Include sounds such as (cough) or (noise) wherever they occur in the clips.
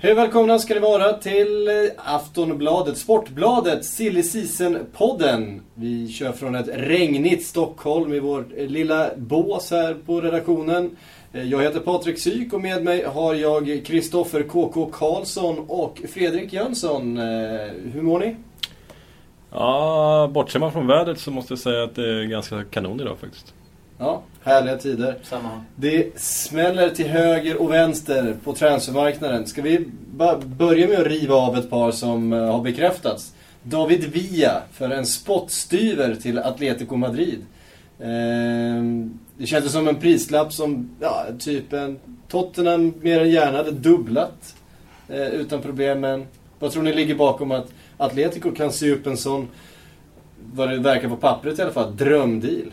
Hej välkomna ska ni vara till eh, Aftonbladet, Sportbladet, Silly Season-podden. Vi kör från ett regnigt Stockholm i vårt eh, lilla bås här på redaktionen. Eh, jag heter Patrik Syk och med mig har jag Kristoffer KK Karlsson och Fredrik Jönsson. Hur mår ni? Ja, bortser man från vädret så måste jag säga att det är ganska kanon idag faktiskt. Ja, härliga tider. Samma. Det smäller till höger och vänster på transfermarknaden. Ska vi börja med att riva av ett par som eh, har bekräftats? David Villa för en spottstyver till Atletico Madrid. Ehm, det kändes som en prislapp som, ja, typ en Tottenham mer än gärna hade dubblat eh, utan problem. Men vad tror ni ligger bakom att Atletico kan se upp en sån, vad det verkar på pappret i alla fall, drömdeal?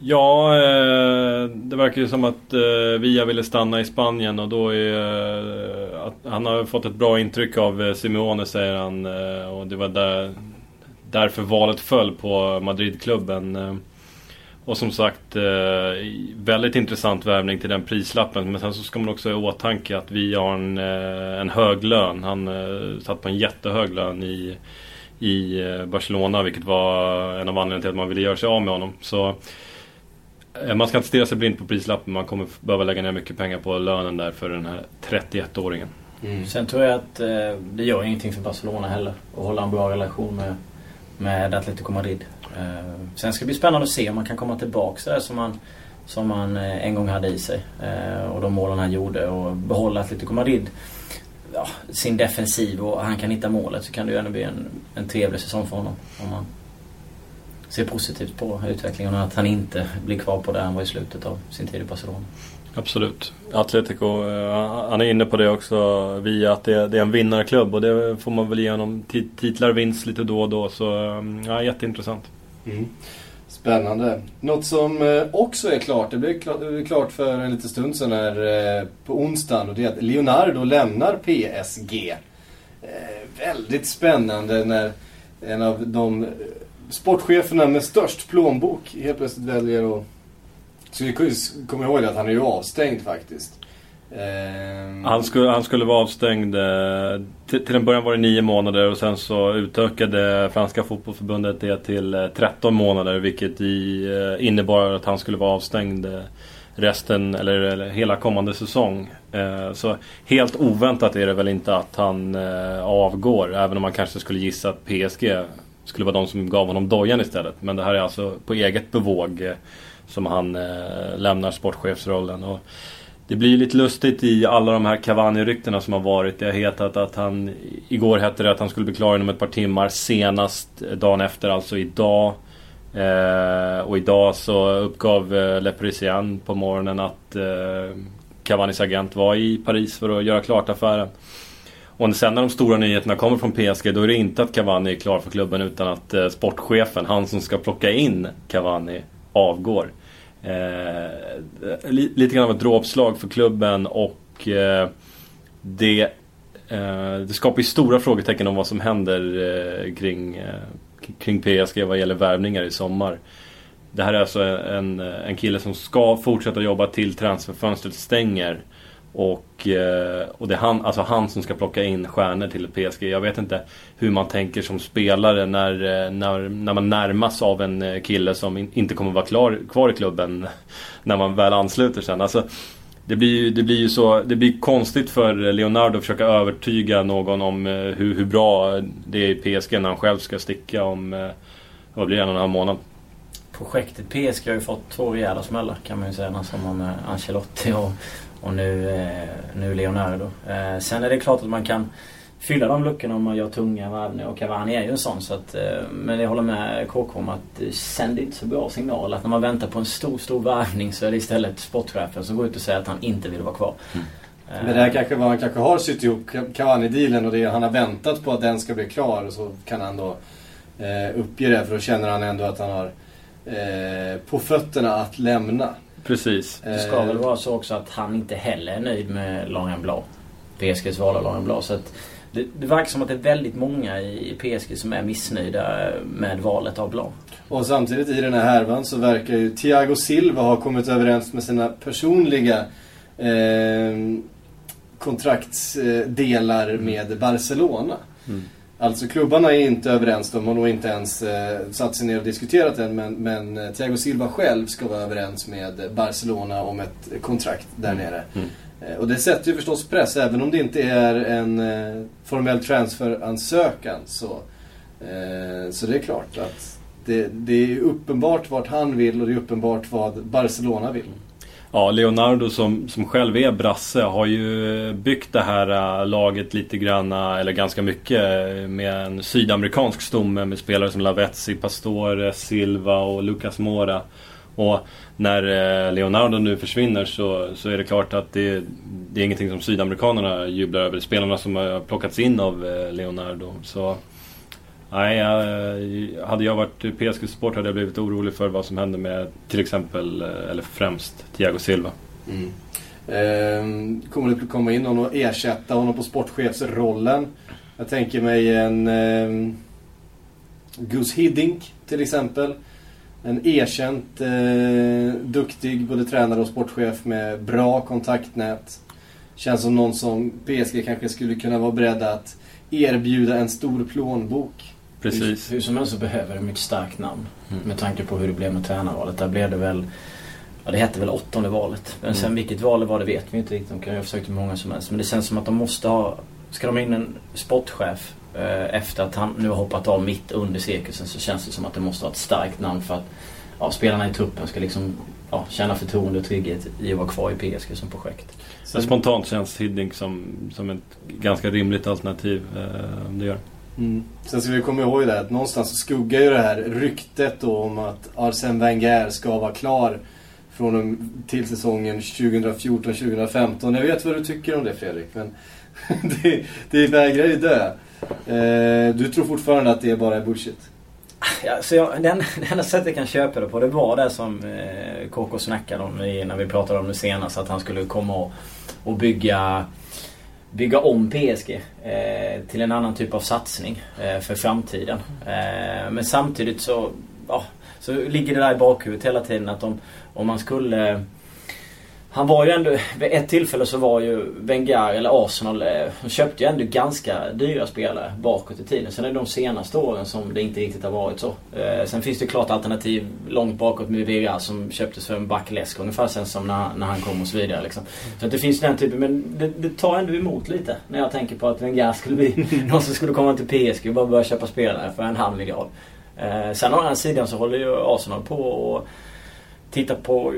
Ja, eh, det verkar ju som att eh, Via ville stanna i Spanien och då är eh, att han har fått ett bra intryck av Simeone säger han och det var där, därför valet föll på Madridklubben. Och som sagt, väldigt intressant värvning till den prislappen. Men sen så ska man också ha i åtanke att vi har en, en hög lön. Han satt på en jättehög lön i, i Barcelona, vilket var en av anledningarna till att man ville göra sig av med honom. Så man ska inte stirra sig blind på prislappen. Man kommer behöva lägga ner mycket pengar på lönen där för den här 31-åringen. Sen tror jag att eh, det gör ingenting för Barcelona heller att hålla en bra relation med, med Atletico Madrid. Eh, sen ska det bli spännande att se om man kan komma tillbaks där som man, som man eh, en gång hade i sig. Eh, och de målen han gjorde och behålla Atletico Madrid ja, sin defensiv och han kan hitta målet så kan det ju ändå bli en, en trevlig säsong för honom. Om man ser positivt på utvecklingen och att han inte blir kvar på där han var i slutet av sin tid i Barcelona. Absolut. Atletico, eh, han är inne på det också via att det, det är en vinnarklubb och det får man väl ge honom. Ti- Titlar vinns lite då och då så eh, ja, jätteintressant. Mm. Spännande. Något som eh, också är klart, det blev klart, det för en liten stund sedan här på onsdagen och det är att Leonardo lämnar PSG. Väldigt spännande när en av de sportcheferna med störst plånbok helt plötsligt väljer att... Så vi kommer ihåg att han är ju avstängd faktiskt. Ehm. Han skulle, han skulle vara avstängd. Eh, till, till en början var det nio månader och sen så utökade franska fotbollsförbundet det till eh, 13 månader vilket i, eh, innebar att han skulle vara avstängd resten eller, eller hela kommande säsong. Så helt oväntat är det väl inte att han avgår även om man kanske skulle gissa att PSG skulle vara de som gav honom dojan istället. Men det här är alltså på eget bevåg eh, som han eh, lämnar sportchefsrollen. Och det blir ju lite lustigt i alla de här Cavani-ryktena som har varit. Det har hetat att han... Igår hette det att han skulle bli klar inom ett par timmar senast eh, dagen efter, alltså idag. Eh, och idag så uppgav eh, Le Parisien på morgonen att eh, Cavanis agent var i Paris för att göra klart affären. Och sen när de stora nyheterna kommer från PSG då är det inte att Cavani är klar för klubben utan att eh, sportchefen, han som ska plocka in Cavani, avgår. Eh, li, lite grann av ett dråpslag för klubben och eh, det, eh, det skapar ju stora frågetecken om vad som händer eh, kring, eh, kring PSG vad gäller värvningar i sommar. Det här är alltså en, en kille som ska fortsätta jobba till transferfönstret stänger. Och, eh, och det är han, alltså han som ska plocka in stjärnor till PSG. Jag vet inte hur man tänker som spelare när, eh, när, när man närmas av en eh, kille som in, inte kommer vara klar, kvar i klubben (laughs) när man väl ansluter sen. Alltså, det blir ju det blir ju så, det blir konstigt för Leonardo att försöka övertyga någon om hur, hur bra det är i PSG när han själv ska sticka om, vad blir det, en och en halv månad. Projektet PSG har ju fått två rejäla smällar kan man ju säga. när man med Ancelotti och, och nu, eh, nu Leonardo. Eh, sen är det klart att man kan fylla de luckorna om man gör tunga värvningar och Cavani är ju en sån. Så att, eh, men jag håller med KK om att eh, det sänder inte så bra signal. Att när man väntar på en stor, stor värvning så är det istället sportchefen som går ut och säger att han inte vill vara kvar. Eh, Men det här kanske man han kanske har sytt ihop Cavani-dealen och det han har väntat på att den ska bli klar och så kan han då eh, uppge det för då känner han ändå att han har eh, på fötterna att lämna. Precis. Det ska väl vara så också att han inte heller är nöjd med Laurent Blanc. PSGs val av Laurent Blanc. Så att det, det verkar som att det är väldigt många i PSG som är missnöjda med valet av Blanc. Och samtidigt i den här härvan så verkar ju Thiago Silva ha kommit överens med sina personliga eh, kontraktsdelar med Barcelona. Mm. Alltså klubbarna är inte överens, de har nog inte ens eh, satt sig ner och diskuterat än. Men, men eh, Thiago Silva själv ska vara överens med Barcelona om ett kontrakt där mm. nere. Mm. Eh, och det sätter ju förstås press, även om det inte är en eh, formell transferansökan. Så, eh, så det är klart att det, det är uppenbart vart han vill och det är uppenbart vad Barcelona vill. Ja, Leonardo som, som själv är brasse har ju byggt det här äh, laget lite grann, äh, eller ganska mycket, äh, med en sydamerikansk stomme med spelare som Lavezzi, Pastore, Silva och Lucas Mora. Och när äh, Leonardo nu försvinner så, så är det klart att det, det är ingenting som sydamerikanerna jublar över. Spelarna som har plockats in av äh, Leonardo. Så Nej, jag, eh, hade jag varit PSG-support hade jag blivit orolig för vad som händer med till exempel, eh, eller främst, Thiago Silva. Mm. Ehm, kommer det komma in någon och ersätta honom på sportchefsrollen? Jag tänker mig en eh, Gus Hiddink till exempel. En erkänt eh, duktig både tränare och sportchef med bra kontaktnät. Känns som någon som PSG kanske skulle kunna vara beredd att erbjuda en stor plånbok Precis. Hur, hur som helst så behöver de ett starkt namn. Mm. Med tanke på hur det blev med tränarvalet. Där blev det väl Ja, det hette väl åttonde valet. Men sen mm. vilket val det var det vet vi inte riktigt. De kan ju ha försökt hur många som helst. Men det känns som att de måste ha... Ska de ha in en sportchef eh, efter att han nu har hoppat av mitt under cirkusen så känns det som att de måste ha ett starkt namn för att ja, spelarna i truppen ska liksom ja, känna förtroende och trygghet i att vara kvar i PSG som projekt. Så spontant känns Hiddink som, som ett ganska rimligt alternativ eh, om det gör. Mm. Sen ska vi komma ihåg det att någonstans skuggar ju det här ryktet då om att Arsène Wenger ska vara klar från till säsongen 2014-2015. Jag vet vad du tycker om det Fredrik, men (laughs) det, det vägrar ju dö. Eh, du tror fortfarande att det bara är bullshit? Ja, så jag, den, det enda sättet jag kan köpa det på det var det som eh, KK snackade om i, när vi pratade om det senast. Att han skulle komma och, och bygga bygga om PSG eh, till en annan typ av satsning eh, för framtiden. Eh, men samtidigt så, ja, så ligger det där i bakhuvudet hela tiden att om, om man skulle han var ju ändå, vid ett tillfälle så var ju Wenger, eller Arsenal, eh, de köpte ju ändå ganska dyra spelare bakåt i tiden. Sen är det de senaste åren som det inte riktigt har varit så. Eh, sen finns det klart alternativ långt bakåt med Vera som köptes för en backläsk ungefär sen som när, när han kom och så vidare. Liksom. Så att det finns den typen, men det, det, tar ändå emot lite när jag tänker på att Wenger skulle bli (laughs) någon som skulle komma till PSG och bara börja köpa spelare för en halv miljard. Eh, sen å andra sidan så håller ju Arsenal på och tittar på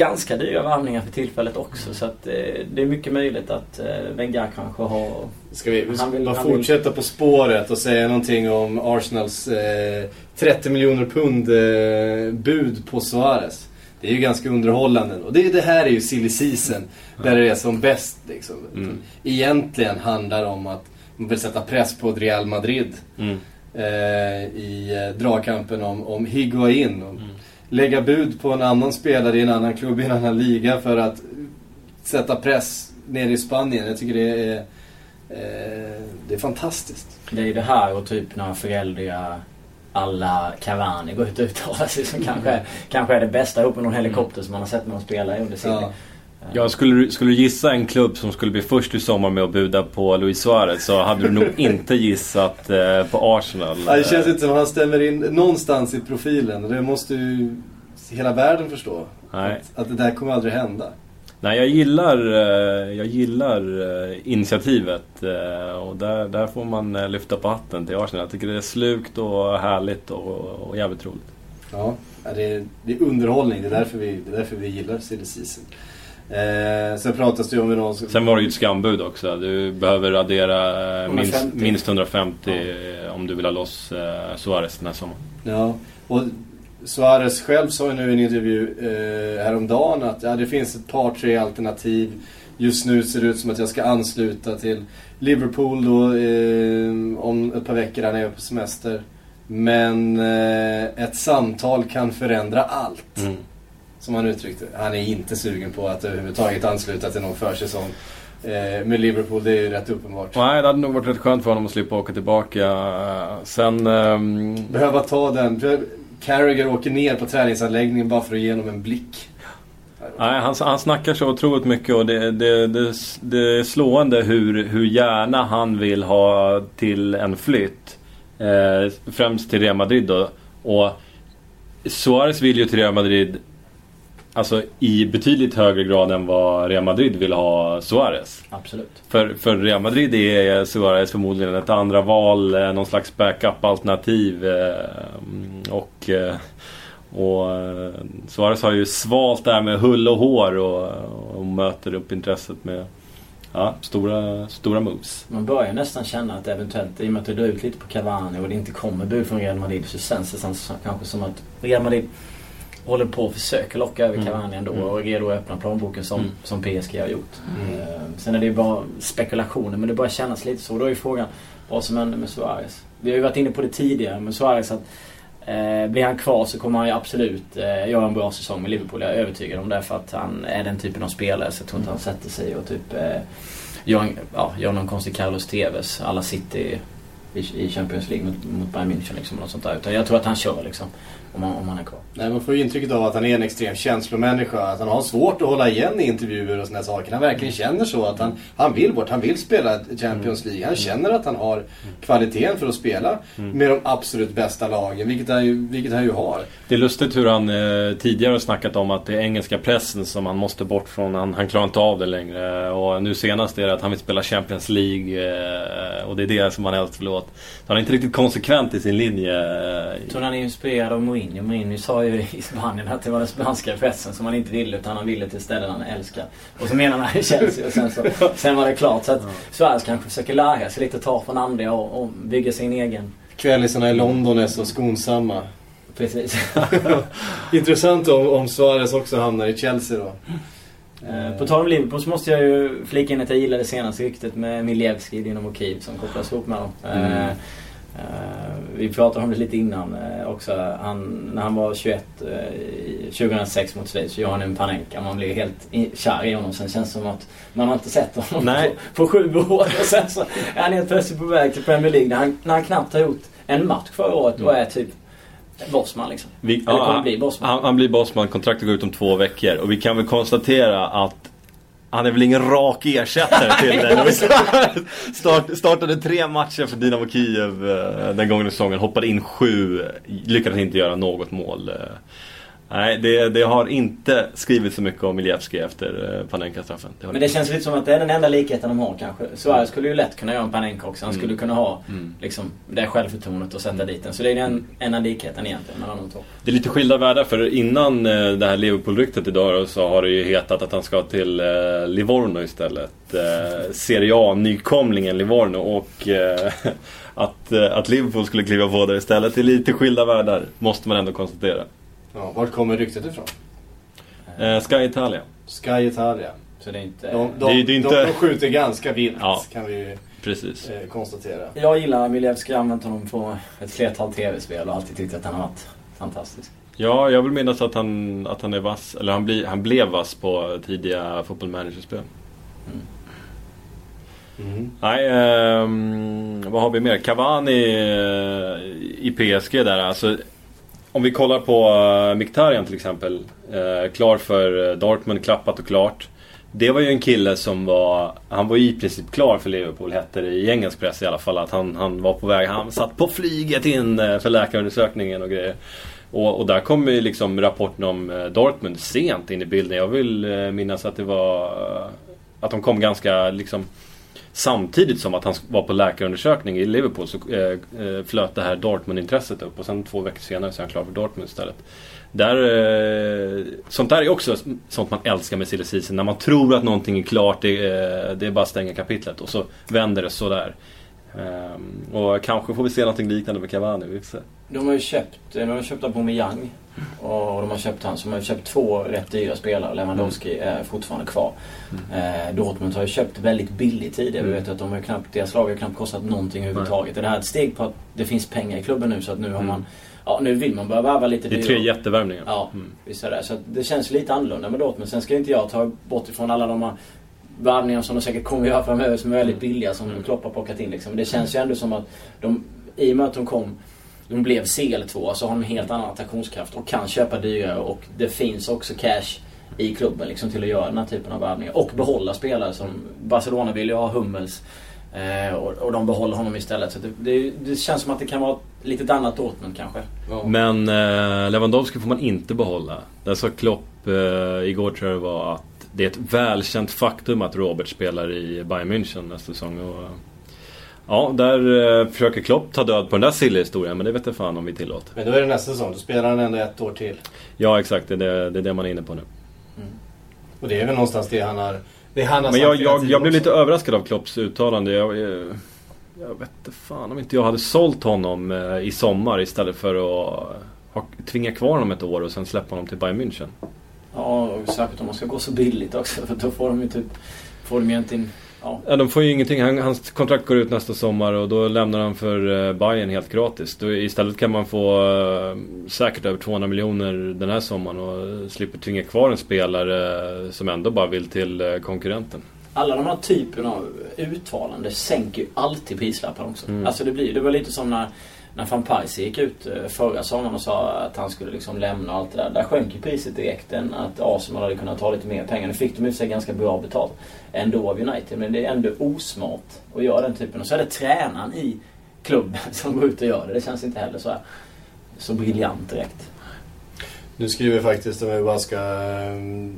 ganska dyra värvningar för tillfället också. Så att, eh, det är mycket möjligt att eh, Wenger kanske har... Ska vi vill, bara fortsätta vill... på spåret och säga någonting om Arsenals eh, 30 miljoner pund eh, bud på Suarez. Det är ju ganska underhållande. Och det, det här är ju silly season. Där det är som bäst. Liksom. Mm. Egentligen handlar det om att man vill sätta press på Real Madrid. Mm. Eh, I eh, dragkampen om, om Higuain. Mm lägga bud på en annan spelare i en annan klubb i en annan liga för att sätta press nere i Spanien. Jag tycker det är, eh, det är fantastiskt. Det är ju det här och typ när föräldrar alla Cavani går ut och uttalar sig som kanske, kanske är det bästa ihop med någon helikopter som man har sett någon spela under sin ja. Ja, skulle, skulle du gissa en klubb som skulle bli först i sommar med att buda på Luis Suarez så hade du nog (laughs) inte gissat eh, på Arsenal. Ja, det känns inte som att han stämmer in någonstans i profilen. Det måste ju hela världen förstå. Nej. Att, att det där kommer aldrig hända. Nej, jag gillar, eh, jag gillar eh, initiativet eh, och där, där får man lyfta på hatten till Arsenal. Jag tycker det är slukt och härligt och, och jävligt roligt. Ja, det är, det är underhållning. Det är därför vi, det är därför vi gillar silly season. Eh, sen pratas det ju om någon... Sen var det ju ett skambud också. Du behöver addera eh, minst, minst 150 ja. om du vill ha loss eh, Suarez den här sommaren. Ja, och Suarez själv sa ju nu i en intervju eh, häromdagen att ja, det finns ett par, tre alternativ. Just nu ser det ut som att jag ska ansluta till Liverpool då eh, om ett par veckor när jag är på semester. Men eh, ett samtal kan förändra allt. Mm. Som han uttryckte Han är inte sugen på att överhuvudtaget ansluta till någon försäsong. Eh, med Liverpool, det är ju rätt uppenbart. Nej, det hade nog varit rätt skönt för honom att slippa åka tillbaka. Sen... Um... Behöva ta den. Carragher åker ner på träningsanläggningen bara för att ge honom en blick. Nej, han, han snackar så otroligt mycket och det, det, det, det är slående hur, hur gärna han vill ha till en flytt. Eh, främst till Real Madrid då. Och Suarez vill ju till Real Madrid Alltså i betydligt högre grad än vad Real Madrid vill ha Suarez. Absolut. För, för Real Madrid är Suarez förmodligen ett andra val, eh, någon slags backup-alternativ. Eh, och, eh, och Suarez har ju svalt där med hull och hår och, och möter upp intresset med Ja, stora, stora moves. Man börjar nästan känna att eventuellt, i och med att det drar ut lite på Cavani och det inte kommer bud från Real Madrid så känns det kanske som att Real Madrid håller på och försöker locka över mm. Cavani ändå mm. och är redo att öppna plånboken som, mm. som PSG har gjort. Mm. Uh, sen är det ju bara spekulationer men det börjar kännas lite så. Då är ju frågan vad som händer med Suarez. Vi har ju varit inne på det tidigare med Suarez att uh, blir han kvar så kommer han ju absolut uh, göra en bra säsong med Liverpool. Jag är övertygad om det för att han är den typen av spelare så jag tror inte han sätter sig och typ uh, gör, ja, gör någon konstig Carlos Tevez alla City i, i Champions League mot, mot Bayern München liksom, och sånt där. Utan jag tror att han kör liksom. Om han, om han är kvar. Nej, man får ju intrycket av att han är en extrem känslomänniska. Att han har svårt att hålla igen i intervjuer och sådana saker. Han verkligen känner så att han, han vill bort. Han vill spela Champions League. Han känner att han har kvaliteten för att spela med de absolut bästa lagen. Vilket han ju, vilket han ju har. Det är lustigt hur han eh, tidigare har snackat om att det är engelska pressen som han måste bort från. Han, han klarar inte av det längre. Och nu senast är det att han vill spela Champions League. Eh, och det är det som han helst vill åt. Så han är inte riktigt konsekvent i sin linje. Jag tror han är inspirerad av Mourinho. Mourinho sa ju i Spanien att det var den spanska pressen som han inte ville utan han ville till ställen han älskar. Och så menar han i (laughs) Chelsea och sen, så, sen var det klart. Så att Suarez kanske försöker lära sig lite, ta från andra och, och bygga sin egen. Kvällisarna i London är så skonsamma. Precis. (laughs) Intressant om, om Suarez också hamnar i Chelsea då. Eh, på tal om Liverpool så måste jag ju flika in att jag gillar det senaste ryktet med Milevski i Dynamo Kiev som kopplas ihop med dem. Mm. Uh, vi pratade om det lite innan uh, också. Han, när han var 21, 2006 mot Schweiz så gjorde han en Panenka. Man blev helt kär i honom. Sen känns det som att man har inte sett honom Nej. På, på sju år. Och sen så är han helt plötsligt på väg till Premier League när han, när han knappt har gjort en match förra året och mm. är typ Bosman liksom. Vi, Eller kommer ja, bli Bosman. Han, han blir Bosman, kontraktet går ut om två veckor. Och vi kan väl konstatera att han är väl ingen rak ersättare till det. (laughs) (laughs) Start, startade tre matcher för Dynamo Kiev eh, den gången i säsongen. Hoppade in sju. Lyckades inte göra något mål. Nej, det, det, har inte skrivits så mycket om Miljevski efter eh, Panenka-straffen. Men det känns lite som att det är den enda likheten de har kanske. Suarez skulle ju lätt kunna göra en Panenka också. Han mm. skulle kunna ha mm. liksom, det självförtroendet och sätta dit den. Så det är den enda likheten egentligen mellan de två. Det är lite skilda världar för innan eh, det här Liverpool-ryktet idag så har det ju hetat att han ska till eh, Livorno istället. Serie A-nykomlingen Livorno och (laughs) att, att Liverpool skulle kliva på där istället. Det är lite skilda världar, måste man ändå konstatera. Ja, vart kommer ryktet ifrån? Eh, Sky Italia. Sky Italia. Så det är inte... De, de, det, det är inte... de skjuter ganska vilt ja, kan vi precis. Eh, konstatera. Jag gillar Milevski, använt honom på ett flertal tv-spel och alltid tyckt att han har varit fantastisk. Ja, jag vill minnas att han, att han är vass, eller han, bli, han blev vass på tidiga Football Manager-spel. Mm. Mm. Nej, eh, vad har vi mer? Cavani eh, i PSG där. Alltså, om vi kollar på uh, Mkhitaryan till exempel. Uh, klar för uh, Dortmund, klappat och klart. Det var ju en kille som var, han var i princip klar för Liverpool hette det i engelsk press i alla fall. Att han, han var på väg, han satt på flyget in för läkarundersökningen och grejer. Och, och där kom ju liksom rapporten om Dortmund sent in i bilden. Jag vill minnas att det var, att de kom ganska liksom Samtidigt som att han var på läkarundersökning i Liverpool så eh, eh, flöt det här Dortmund-intresset upp och sen två veckor senare så är han klar för Dortmund istället. Där, eh, sånt där är också sånt man älskar med silly season. När man tror att någonting är klart, det, eh, det är bara att stänga kapitlet och så vänder det sådär. Um, och kanske får vi se någonting liknande med Cavani. Vi får se. De har ju köpt, de har köpt Aubameyang och de har köpt han. Så de har köpt två rätt dyra spelare. Lewandowski mm. är fortfarande kvar. Mm. Eh, Dortmund har ju köpt väldigt billigt tidigare. Mm. Vi vet att de har knappt, deras lag har knappt kostat någonting överhuvudtaget. Är det här ett steg på att det finns pengar i klubben nu så att nu har mm. man Ja, nu vill man börja värva lite Det är tre jättevärvningar. Ja, mm. visst är det. Så det känns lite annorlunda med Dortmund. Sen ska inte jag ta bort ifrån alla de här värvningar som de säkert kommer göra framöver som är väldigt mm. billiga som mm. Klopp har plockat in. Liksom. Det känns ju ändå som att de, i och med att de kom de blev CL2 så har de en helt annan attraktionskraft och kan köpa dyrare och det finns också cash i klubben liksom, till att göra den här typen av värvningar. Och behålla spelare som Barcelona vill ju ha Hummels. Eh, och, och de behåller honom istället. Så det, det, det, känns som att det kan vara ett litet annat Dortmund kanske. Ja. Men eh, Lewandowski får man inte behålla. Där sa Klopp eh, igår tror jag det var att det är ett välkänt faktum att Robert spelar i Bayern München nästa säsong. Och, ja, där eh, försöker Klopp ta död på den där silly-historien, men det vet jag fan om vi tillåter. Men då är det nästa säsong, då spelar han ändå ett år till. Ja, exakt. Det är det, det, är det man är inne på nu. Mm. Och det är väl någonstans det han har, det han har Men jag, jag, jag blev lite överraskad av Klopps uttalande. Jag, jag, jag vet inte fan om inte jag hade sålt honom eh, i sommar istället för att ha, tvinga kvar honom ett år och sen släppa honom till Bayern München. Ja, och särskilt om man ska gå så billigt också. För då får de ju typ... Får de egentligen... Ja. ja, de får ju ingenting. Han, hans kontrakt går ut nästa sommar och då lämnar han för uh, Bayern helt gratis. Då, istället kan man få uh, säkert över 200 miljoner den här sommaren och slipper tvinga kvar en spelare uh, som ändå bara vill till konkurrenten. Alla de här typerna av uttalanden sänker ju alltid prislappen också. Mm. Alltså det blir det var lite som när när van Persie gick ut eh, förra sommaren och sa att han skulle liksom lämna allt det där. Där sjönk ju priset direkt. Än att Arsenal hade kunnat ta lite mer pengar. Nu fick de i sig ganska bra betalt ändå av United. Men det är ändå osmart att göra den typen. Och så är det tränaren i klubben (laughs) som går ut och gör det. Det känns inte heller så, här, så briljant direkt. Nu skriver faktiskt, om jag bara ska ehm,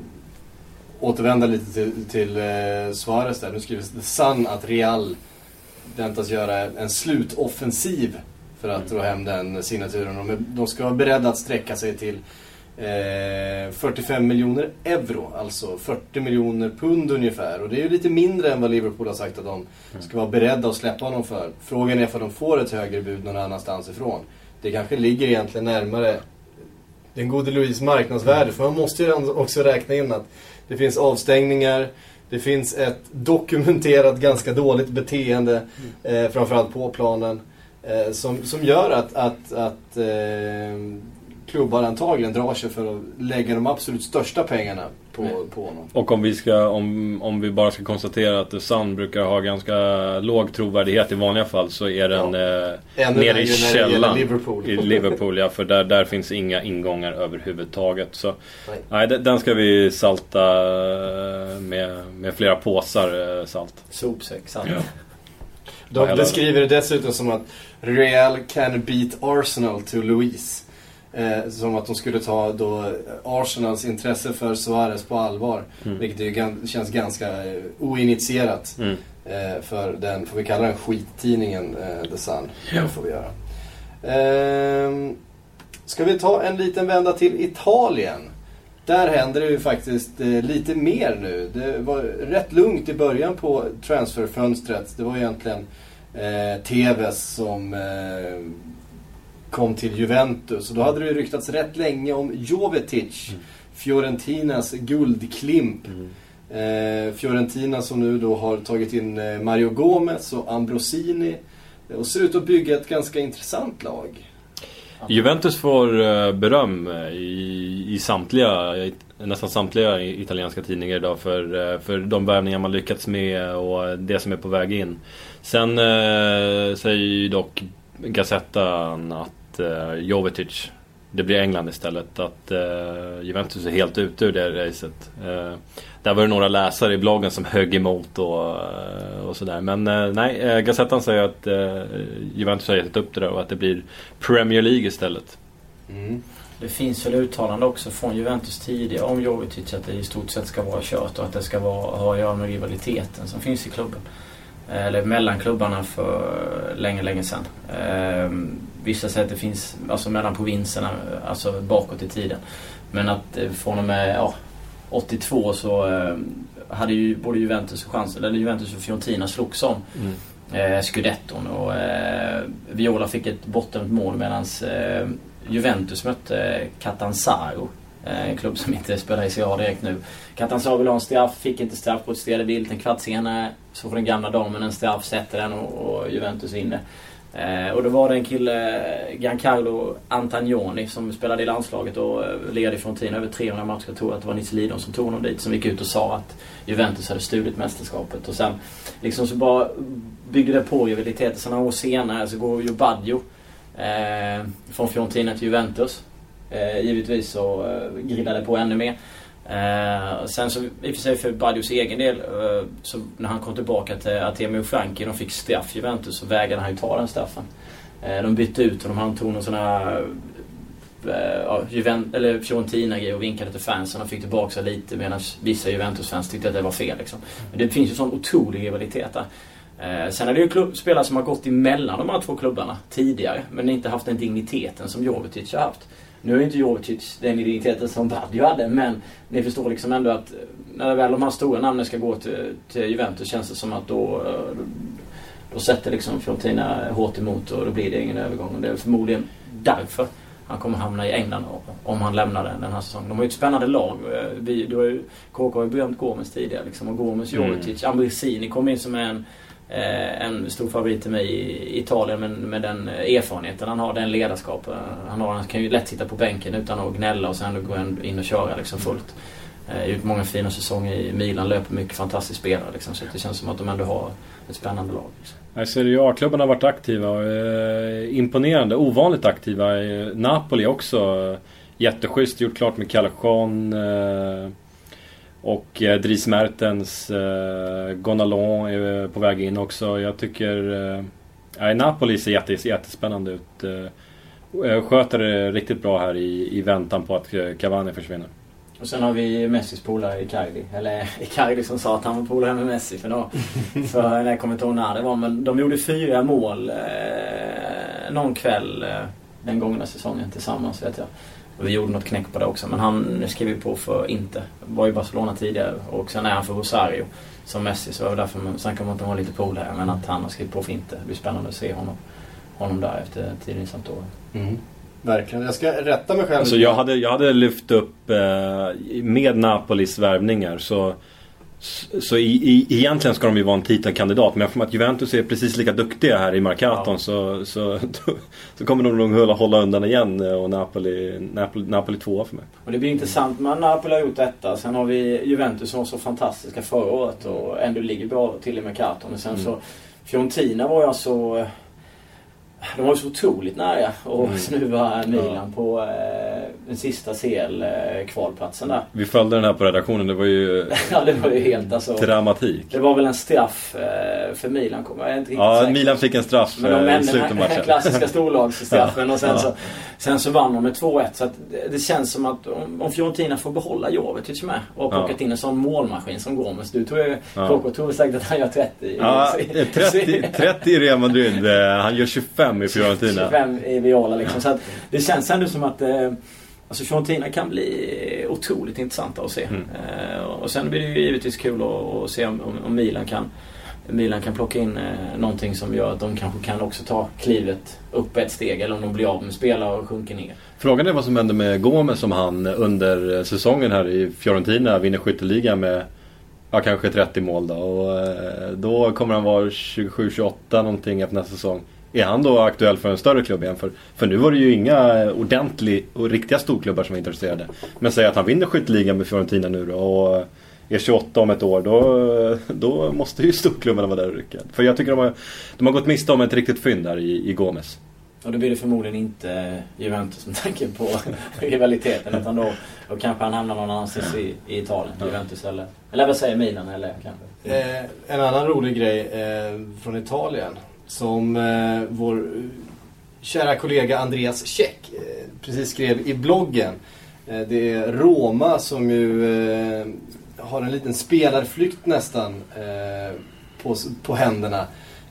återvända lite till, till uh, Suarez där. Nu skriver The Sun att Real väntas göra en slutoffensiv för att dra hem den signaturen. De, de ska vara beredda att sträcka sig till eh, 45 miljoner euro, alltså 40 miljoner pund ungefär. Och det är ju lite mindre än vad Liverpool har sagt att de ska vara beredda att släppa honom för. Frågan är om de får ett högre bud någon annanstans ifrån. Det kanske ligger egentligen närmare den gode Louis marknadsvärde. För man måste ju också räkna in att det finns avstängningar, det finns ett dokumenterat ganska dåligt beteende, eh, framförallt på planen. Eh, som, som gör att, att, att eh, klubbar antagligen drar sig för att lägga de absolut största pengarna på, mm. på honom. Och om vi, ska, om, om vi bara ska konstatera att The Sun brukar ha ganska låg trovärdighet i vanliga fall så är den ja. eh, nere i källan. Liverpool. I Liverpool ja, för där, där finns inga ingångar överhuvudtaget. Så nej, nej den ska vi salta eh, med, med flera påsar eh, salt. Sopsäck, salt. Ja. De beskriver det dessutom som att Real can beat Arsenal to Louise. Eh, som att de skulle ta då Arsenals intresse för Suarez på allvar. Mm. Vilket ju känns ganska eh, oinitierat. Mm. Eh, för den, får vi kalla den skittidningen eh, The Sun. Ja. Det får vi göra. Eh, ska vi ta en liten vända till Italien? Där händer det ju faktiskt eh, lite mer nu. Det var rätt lugnt i början på transferfönstret. Det var egentligen eh, Tevez som eh, kom till Juventus. Och då hade det ju ryktats rätt länge om Jovetic. Mm. Fiorentinas guldklimp. Mm. Eh, Fiorentina som nu då har tagit in eh, Mario Gomez och Ambrosini. Och ser ut att bygga ett ganska intressant lag. Juventus får eh, beröm eh, i, i samtliga, nästan samtliga italienska tidningar idag för, för de värvningar man lyckats med och det som är på väg in. Sen eh, säger ju dock Gazettan att eh, Jovetic, det blir England istället. Att eh, Juventus är helt ute ur det racet. Eh, där var det några läsare i bloggen som högg emot och, eh, och sådär. Men eh, nej, eh, Gazettan säger att eh, Juventus har gett upp det där och att det blir Premier League istället. Mm. Det finns väl uttalande också från Juventus tidigare om Jovetic att det i stort sett ska vara kört och att det ska vara, ha att göra med rivaliteten som finns i klubben. Eller mellan klubbarna för länge, länge sedan. Eh, vissa säger att det finns alltså mellan provinserna, alltså bakåt i tiden. Men att eh, från och med ja, 82 så eh, hade ju både Juventus och chans, eller Juventus och Fiorentina slogs om mm. eh, scudetton och eh, Viola fick ett bortdömt mål medan eh, Juventus mötte Catanzaro Eh, Eh, en klubb som inte spelar i CA direkt nu. Catanzaro vill ha en straff, fick inte straff, protesterade vilt. En kvart senare så får den gamla damen en straff, sätter den och, och Juventus vinner. Eh, och då var det en kille, Giancarlo Antagnoni, som spelade i landslaget och eh, ledde i Fiorentina över 300 matcher. Jag tror att det var Nisse Lidon som tog honom dit, som gick ut och sa att Juventus hade stulit mästerskapet. Och sen liksom så bara byggde det på rivaliteten. Sen några år senare så går ju Baggio eh, från Fiorentina till Juventus. Eh, givetvis så eh, grillade på ännu mer. Eh, sen så i och för sig för Badios egen del, eh, så när han kom tillbaka till Artemio Franki, de fick straff Juventus, så vägrade han ju ta den straffen. Eh, de bytte ut honom, han tog någon sån här eh, ja, Juvent eller Fiorentina-grej och vinkade till fansen och fick tillbaka sig lite medan vissa Juventus-fans tyckte att det var fel. Liksom. Men det finns ju sån otrolig rivalitet där. Eh, sen är det ju klubb, spelare som har gått emellan de här två klubbarna tidigare men inte haft den digniteten som Jovetic har haft. Nu har ju inte Jovetic den digniteten som Badio hade men ni förstår liksom ändå att när väl de här stora namnen ska gå till, till Juventus känns det som att då, eh, då sätter liksom Fiorentina hårt emot och då blir det ingen övergång. Och det är förmodligen därför han kommer hamna i England om han lämnar den, den här säsongen. De har ju ett spännande lag. Eh, vi, du har ju, KK har ju berömt Gomes tidigare liksom. Och Gomes. Jovetic, mm. Ambrisini kom in som en Eh, Eh, en stor favorit till mig i Italien men med den erfarenheten han har, den ledarskap han har. Han kan ju lätt sitta på bänken utan att gnälla och sen gå in och köra liksom fullt. Eh, gjort många fina säsonger i Milan, löper mycket fantastiskt spelare liksom, så det känns som att de ändå har ett spännande lag. Liksom. Serie A-klubbarna har varit aktiva och eh, imponerande, ovanligt aktiva. Eh, Napoli också jätteschysst, gjort klart med Calachon. Eh, och eh, Dries Mertens, eh, Gonalon är på väg in också. Jag tycker... Eh, Napoli ser jättes, jättespännande ut. Eh, sköter det riktigt bra här i, i väntan på att eh, Cavani försvinner. Och sen har vi Messis polare Icardi. Eller (laughs) Icardi som sa att han var polare med Messi för då. (laughs) för jag kommer inte ihåg när det var. Men de gjorde fyra mål eh, någon kväll eh, den gångna säsongen tillsammans vet jag. Vi gjorde något knäck på det också. Men han skrev ju på för inte. Var i Barcelona tidigare och sen är han för Rosario som Messi. Så det var därför man, sen kan man inte ha lite pool här. Men att han har skrivit på för inte. Det blir spännande att se honom, honom där efter tiden i Sampdoria. Mm. Verkligen. Jag ska rätta mig själv. Alltså jag, hade, jag hade lyft upp eh, med Napolis värvningar så så i, i, egentligen ska de ju vara en titelkandidat men eftersom att Juventus är precis lika duktiga här i Markaton ja. så, så, (laughs) så kommer de nog hålla undan igen och Napoli, Napoli, Napoli tvåa för mig. Och det blir intressant med Napoli har gjort detta. Sen har vi Juventus som var så fantastiska förra året och ändå ligger bra till i Markaton. Och sen mm. så Fiorentina var ju alltså de var så otroligt nära att mm. snuva Milan ja. på eh, den sista CL-kvalplatsen där. Vi följde den här på redaktionen. Det var ju... (laughs) ja, det var ju helt alltså... Dramatik. Det var väl en straff eh, för Milan. Jag är inte ja, säker. Milan fick en straff Men de i slutet av matchen. Den (laughs) klassiska storlagsstraffen. (laughs) och sen, ja. så, sen så vann de med 2-1. Så det, känns som att om, om Fiorentina får behålla Jovetic med och har plockat ja. in en sån målmaskin som Gomes. Du tror ju... Ja. KK tror säkert att han gör 30. Ja, 30, 30 i Real Madrid. Eh, han gör 25 25 i Fiorentina. 25 i Viola liksom. Så att det känns ändå som att eh, Alltså Fiorentina kan bli otroligt intressanta att se. Mm. Eh, och sen blir det ju givetvis kul att, att se om, om, Milan kan Milan kan plocka in eh, någonting som gör att de kanske kan också ta klivet upp ett steg eller om de blir av med spelare och sjunker ner. Frågan är vad som händer med Gomes om han under säsongen här i Fiorentina vinner skytteligan med ja, kanske 30 mål då. Och, eh, då kommer han vara 27-28 någonting efter nästa säsong. Är han då aktuell för en större klubb igen? För, för nu var det ju inga ordentliga och riktiga storklubbar som var intresserade. Men säg att han vinner skytteligan med Fiorentina nu då och är 28 om ett år. Då, då måste ju storklubbarna vara där och rycka. För jag tycker de har, de har gått miste om ett riktigt fynd där i, i Gomes. Och då blir det förmodligen inte Juventus med (laughs) tanke på rivaliteten. Utan då, då kanske han hamnar någon annanstans i, i Italien. Juventus eller, eller vad säger Milan eller kanske. Eh, en annan rolig grej eh, från Italien som eh, vår eh, kära kollega Andreas Käck eh, precis skrev i bloggen. Eh, det är Roma som ju eh, har en liten spelarflykt nästan eh, på, på händerna.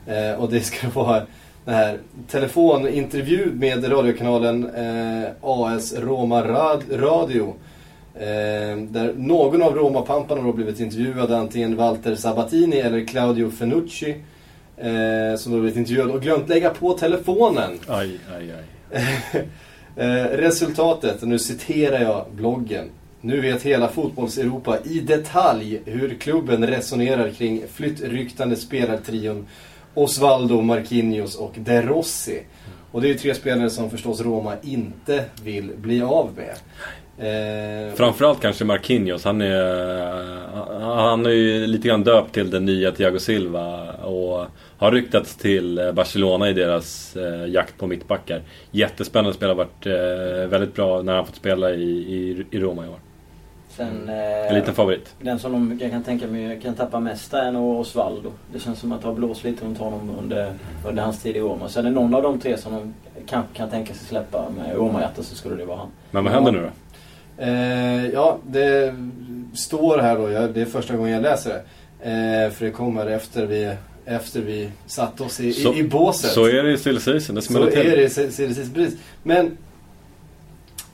Eh, och det ska (laughs) vara den här telefonintervju med radiokanalen eh, AS Roma Rad Radio. Eh, där någon av Roma-pamparna har blivit intervjuad, antingen Walter Sabatini eller Claudio Fenucci. Eh, som då blivit intervjuad och glömt lägga på telefonen. Aj, aj, aj. (laughs) eh, resultatet, nu citerar jag bloggen. Nu vet hela fotbolls-Europa i detalj hur klubben resonerar kring flyttryktande spelartrion Osvaldo, Marquinhos och De Rossi. Och det är ju tre spelare som förstås Roma inte vill bli av med. Eh, Framförallt kanske Marquinhos. Han är, han är ju lite grann döpt till den nya Thiago Silva. Och har ryktats till Barcelona i deras eh, jakt på mittbackar. Jättespännande spelare. Har varit eh, väldigt bra när han fått spela i, i, i Roma i år. Sen, En eh, liten favorit. Den som de, jag kan tänka mig kan tappa mest är nog Osvaldo. Det känns som att det har blåst lite runt honom under, under hans tid i Roma. Sen är det någon av de tre som de kan, kan tänka sig släppa med Roma-hjärta så skulle det vara han. Men vad händer nu då? Eh, ja, det står här då. Jag, det är första gången jag läser det. Eh, för det kommer efter vi, efter vi satte oss i, Så- i, i båset. Så är det i still season, det Så smäller till. är det i se- se- se- precis. Men...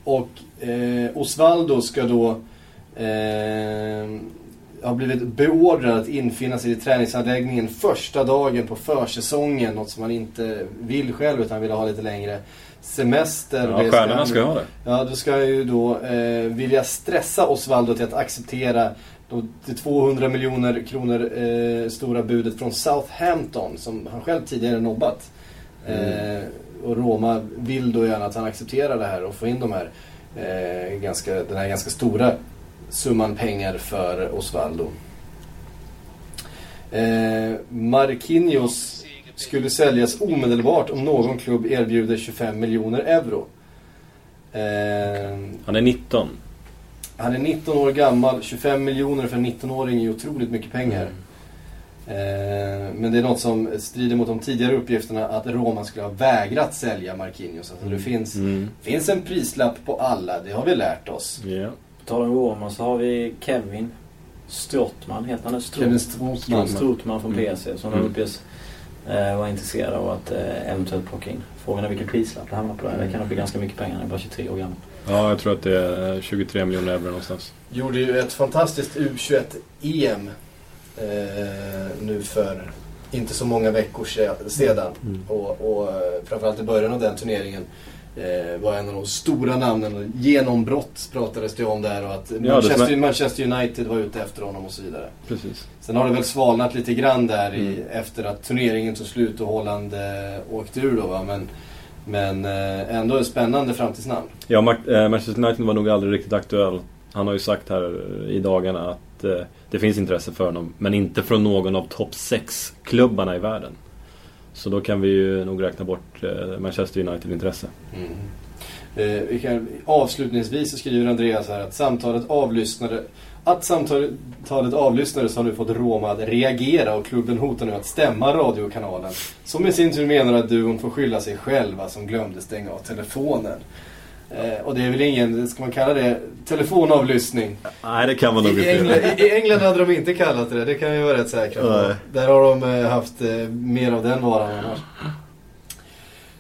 Och eh, Osvaldo ska då eh, ha blivit beordrad att infinna sig i träningsanläggningen första dagen på försäsongen. Något som han inte vill själv utan vill ha lite längre semester. Ja, stjärnorna ska ha det. Ja, då ska jag ju då eh, vilja stressa Osvaldo till att acceptera det 200 miljoner kronor eh, stora budet från Southampton som han själv tidigare nobbat. Eh, och Roma vill då gärna att han accepterar det här och får in de här, eh, ganska, den här ganska stora summan pengar för Osvaldo. Eh, Marquinhos skulle säljas omedelbart om någon klubb erbjuder 25 miljoner euro. Eh, Han är 19. han är 19 år gammal, 25 miljoner för en 19-åring är otroligt mycket pengar. Eh, men det är något som strider mot de tidigare uppgifterna att Roma skulle ha vägrat sälja Marquinhos. Alltså det finns, Mm. finns en prislapp på alla, det har vi lärt oss. Ja. Tal om Roma så har vi Kevin Strottman, heter han det? Strott- Kevin Strootman. Strootman från Mm. PC som Mm. uppges eh, vara intresserad av att eh, eventuellt plocka in. Frågan är vilken prislapp det hamnar på där. Det kan nog bli ganska mycket pengar. Han är bara 23 år gammal. ja, jag tror att det är 23 miljoner euro någonstans. Gjorde ju ett fantastiskt U21-EM eh, nu för inte så många veckor se- sedan. Mm. Och, och eh, framförallt i början av den turneringen eh, var en av de stora namnen. Och Genombrott pratades det om där och att Manchester, Manchester United var ute efter honom och så vidare. Precis. Sen har det väl svalnat lite grann där i, Mm. efter att turneringen tog slut och Holland eh, åkte ur då va. Men, men eh, ändå ett spännande framtidsnamn. Ja, eh, Manchester United var nog aldrig riktigt aktuell. Han har ju sagt här eh, i dagarna att eh, det finns intresse för honom. Men inte från någon av topp 6-klubbarna i världen. Så då kan vi ju nog räkna bort eh, Manchester United-intresse. Mm. Eh, vi kan, avslutningsvis så skriver Andreas här att samtalet avlyssnade att samtalet avlyssnades har nu fått Roma att reagera och klubben hotar nu att stämma radiokanalen. Som i sin tur menar att duon får skylla sig själva som glömde stänga av telefonen. Eh, och det är väl ingen, ska man kalla det, telefonavlyssning? Nej, det kan man nog I inte. I England hade de inte kallat det, det kan vi vara rätt säkra på. Nej. Där har de eh, haft eh, mer av den varan annars.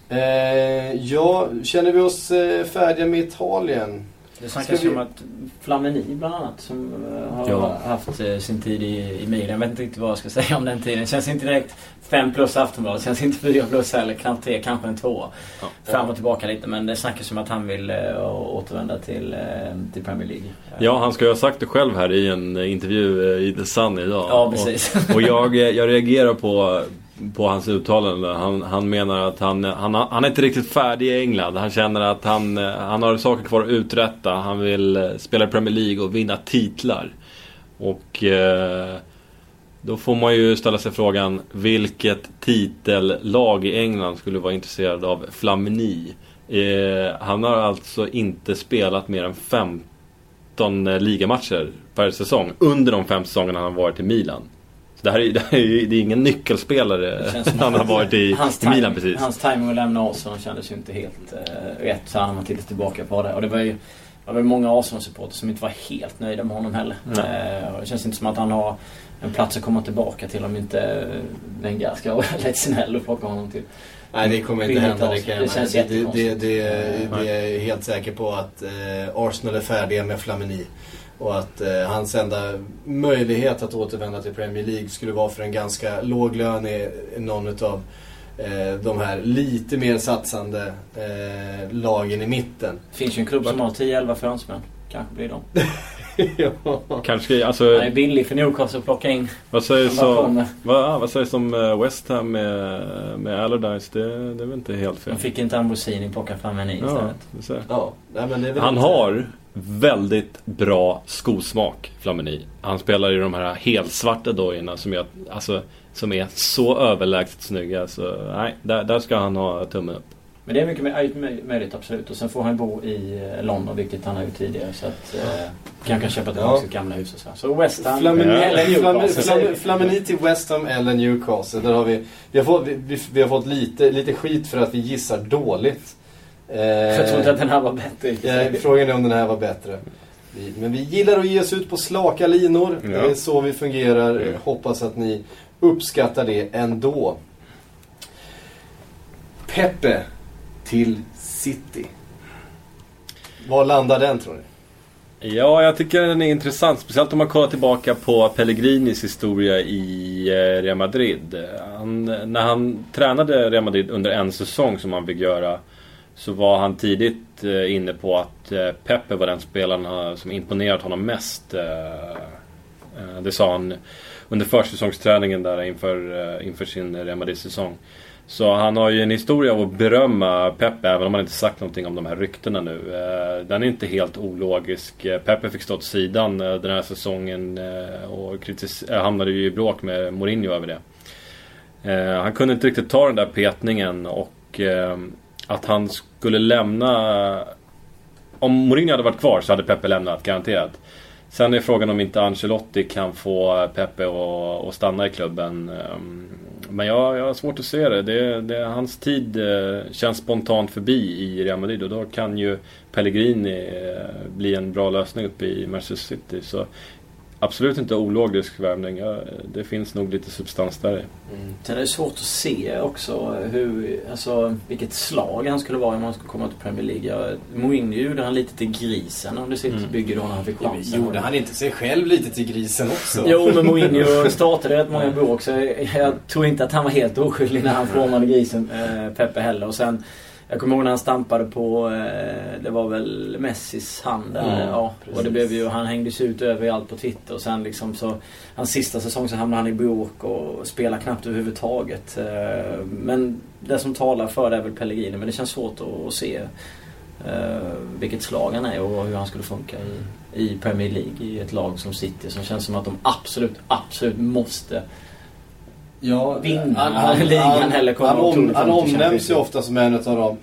Eh, ja, känner vi oss färdiga med Italien? Det snackas ju vi- om att Flamini bland annat som har Ja. haft sin tid i, i Milan. Jag vet inte riktigt vad jag ska (laughs) säga om den tiden. Känns inte direkt 5 plus Aftonbladet. Känns inte 4 plus heller. Knappt 3, kanske en 2. Ja. Fram och tillbaka lite men det snackas om att han vill eh, återvända till, eh, till Premier League. Ja, han ska ju ha sagt det själv här i en eh, intervju i The Sun idag. Ja, precis. Och, och jag, jag reagerar på, på hans uttalande. Han, han menar att han, han, han är inte riktigt färdig i England. Han känner att han, han har saker kvar att uträtta. Han vill spela i Premier League och vinna titlar. Och eh, då får man ju ställa sig frågan vilket titellag i England skulle vara intresserad av Flamini? Eh, han har alltså inte spelat mer än 15 eh, ligamatcher per säsong under de fem säsongerna han har varit i Milan. Så det här är, (laughs) det här är, det är ingen nyckelspelare han har varit i, Hans i Milan precis. Hans timing att lämna Arsenal kändes ju inte helt eh, rätt så här när man tittar tillbaka på det. Och det var ju det var många Arsenal-supportrar som inte var helt nöjda med honom heller. Nej. Eh, och det känns inte som att han har en plats att komma tillbaka till om inte Wenger ska vara lätt snäll och plocka honom till. Nej, det kommer inte hända. Det, kan det känns det, det, det, det, är jag helt säker på att eh, Arsenal är färdiga med Flamini. Och att eh, hans enda möjlighet att återvända till Premier League skulle vara för en ganska låg lön i, någon utav eh, de här lite mer satsande eh, lagen i mitten. Det finns ju en klubb som har 10-11 fransmän. Kanske blir de. (laughs) (laughs) ja. Kanske, alltså, Han är billig för Newcastle att plocka in. vad sägs om, kommer. vad, vad sägs om eh, West Ham med, med Allardyce? Det, det är väl inte helt fel? De fick inte Ambrosini plocka fram en i Ja, istället. ja. Nej, men det är väl Han inte- har väldigt bra skosmak, Flamini. Han spelar i de här helsvarta dojorna som, jag, alltså, som är så överlägset snygga. Så nej, där, där ska han ha tummen upp. Men det är mycket möj- möjligt absolut. Och sen får han bo i eh, London vilket han har gjort tidigare. Så att eh, kan kan köpa tillbaka Ja. sitt gamla hus och så. Så West Ham Flamini, eller Newcastle. Flam- Flamini till West Ham eller Newcastle. Där har vi, vi, har fått, vi, vi, har fått lite, lite skit för att vi gissar dåligt. Eh, Jag trodde att den här var bättre. ja, frågan är om den här var bättre. Men vi gillar att ge oss ut på slaka linor. Ja. Det är så vi fungerar. Mm. Hoppas att ni uppskattar det ändå. Pepe till City. Var landar den tror ni? Ja, jag tycker den är intressant. Speciellt om man kollar tillbaka på Pellegrinis historia i eh, Real Madrid. Han, när han tränade Real Madrid under en säsong som han fick göra så var han tidigt eh, inne på att eh, Pepe var den spelaren som imponerat honom mest. Eh, det sa han under försäsongsträningen där inför, eh, inför sin Remadis-säsong. Så han har ju en historia av att berömma Pepe även om han inte sagt någonting om de här ryktena nu. Eh, den är inte helt ologisk. Pepe fick stå åt sidan den här säsongen och hamnade ju i bråk med Mourinho över det. Han kunde inte riktigt ta den där petningen och att han skulle lämna... Om Mourinho hade varit kvar så hade Pepe lämnat, garanterat. Sen är frågan om inte Ancelotti kan få Pepe att stanna i klubben. Ehm, men jag, jag har svårt att se det. det, det hans tid eh, känns spontant förbi i Real Madrid och då kan ju Pellegrini eh, bli en bra lösning uppe i Manchester City. Så absolut inte ologisk värvning. Det finns nog lite substans där i. Sen är det svårt att se också hur, alltså, vilket slag han skulle vara om han skulle komma till Premier League. Mourinho gjorde han lite till grisen under sitt Mm. bygge då när han fick chansen. gjorde han inte sig själv lite till grisen också? Jo, men Mourinho (laughs) startade rätt många bråk så jag tror inte att han var helt oskyldig när han formade grisen, eh, Pepe heller. Och sen, jag kommer ihåg när han stampade på, eh, det var väl Messis hand där. Mm, ja, och det precis. blev ju, han hängdes ut överallt på Twitter och sen liksom så, hans sista säsong så hamnade han i bråk och spelade knappt överhuvudtaget. Eh, men det som talar för det är väl Pellegrini, men det känns svårt att, att se eh, vilket slag han är och hur han skulle funka i, i Premier League i ett lag som City som känns som att de absolut, absolut måste Ja, vinna ligan eller komma han, om, otroligt han långt i omnämns ju ofta som en av de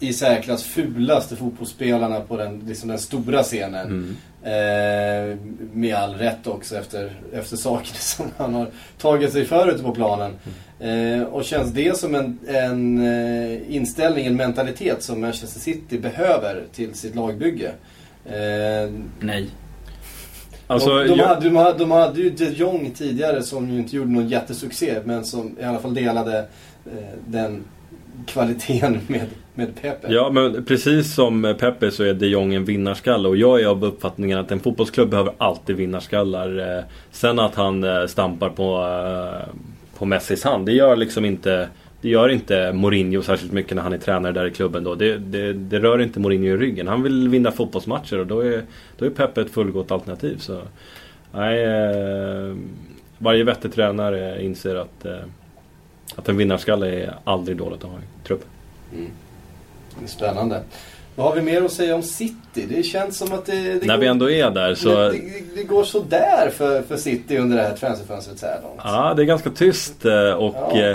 i särklass fulaste fotbollsspelarna på den, liksom den stora scenen. Mm. Eh, med all rätt också efter, efter saker (laughs) som han har tagit sig för ute på planen. Eh, och känns det som en, en eh, inställning, en mentalitet som Manchester City behöver till sitt lagbygge? Eh, Nej. Alltså, de, de, jag- hade, de, hade, de hade ju de Jong tidigare som ju inte gjorde någon jättesuccé men som i alla fall delade eh, den kvaliteten (laughs) med, med Pepe. Ja, men precis som Pepe så är de Jong en vinnarskalle och jag är av uppfattningen att en fotbollsklubb behöver alltid vinnarskallar. Eh, Sen att han eh, stampar på, eh, på Messis hand, det gör liksom inte det gör inte Mourinho särskilt mycket när han är tränare där i klubben då. Det, det, det rör inte Mourinho i ryggen. Han vill vinna fotbollsmatcher och då är, då är Pepe ett fullgott alternativ. Så, nej, eh, varje vettig tränare inser att, eh, att en vinnarskalle är aldrig dåligt att ha i truppen. Mm. Det är spännande. Vad har vi mer att säga om City? Det känns som att det, det, När går, vi ändå är där så... det, det, det går sådär för, för City under det här transferfönstret så här långt. Ja, det är ganska tyst eh, och Ja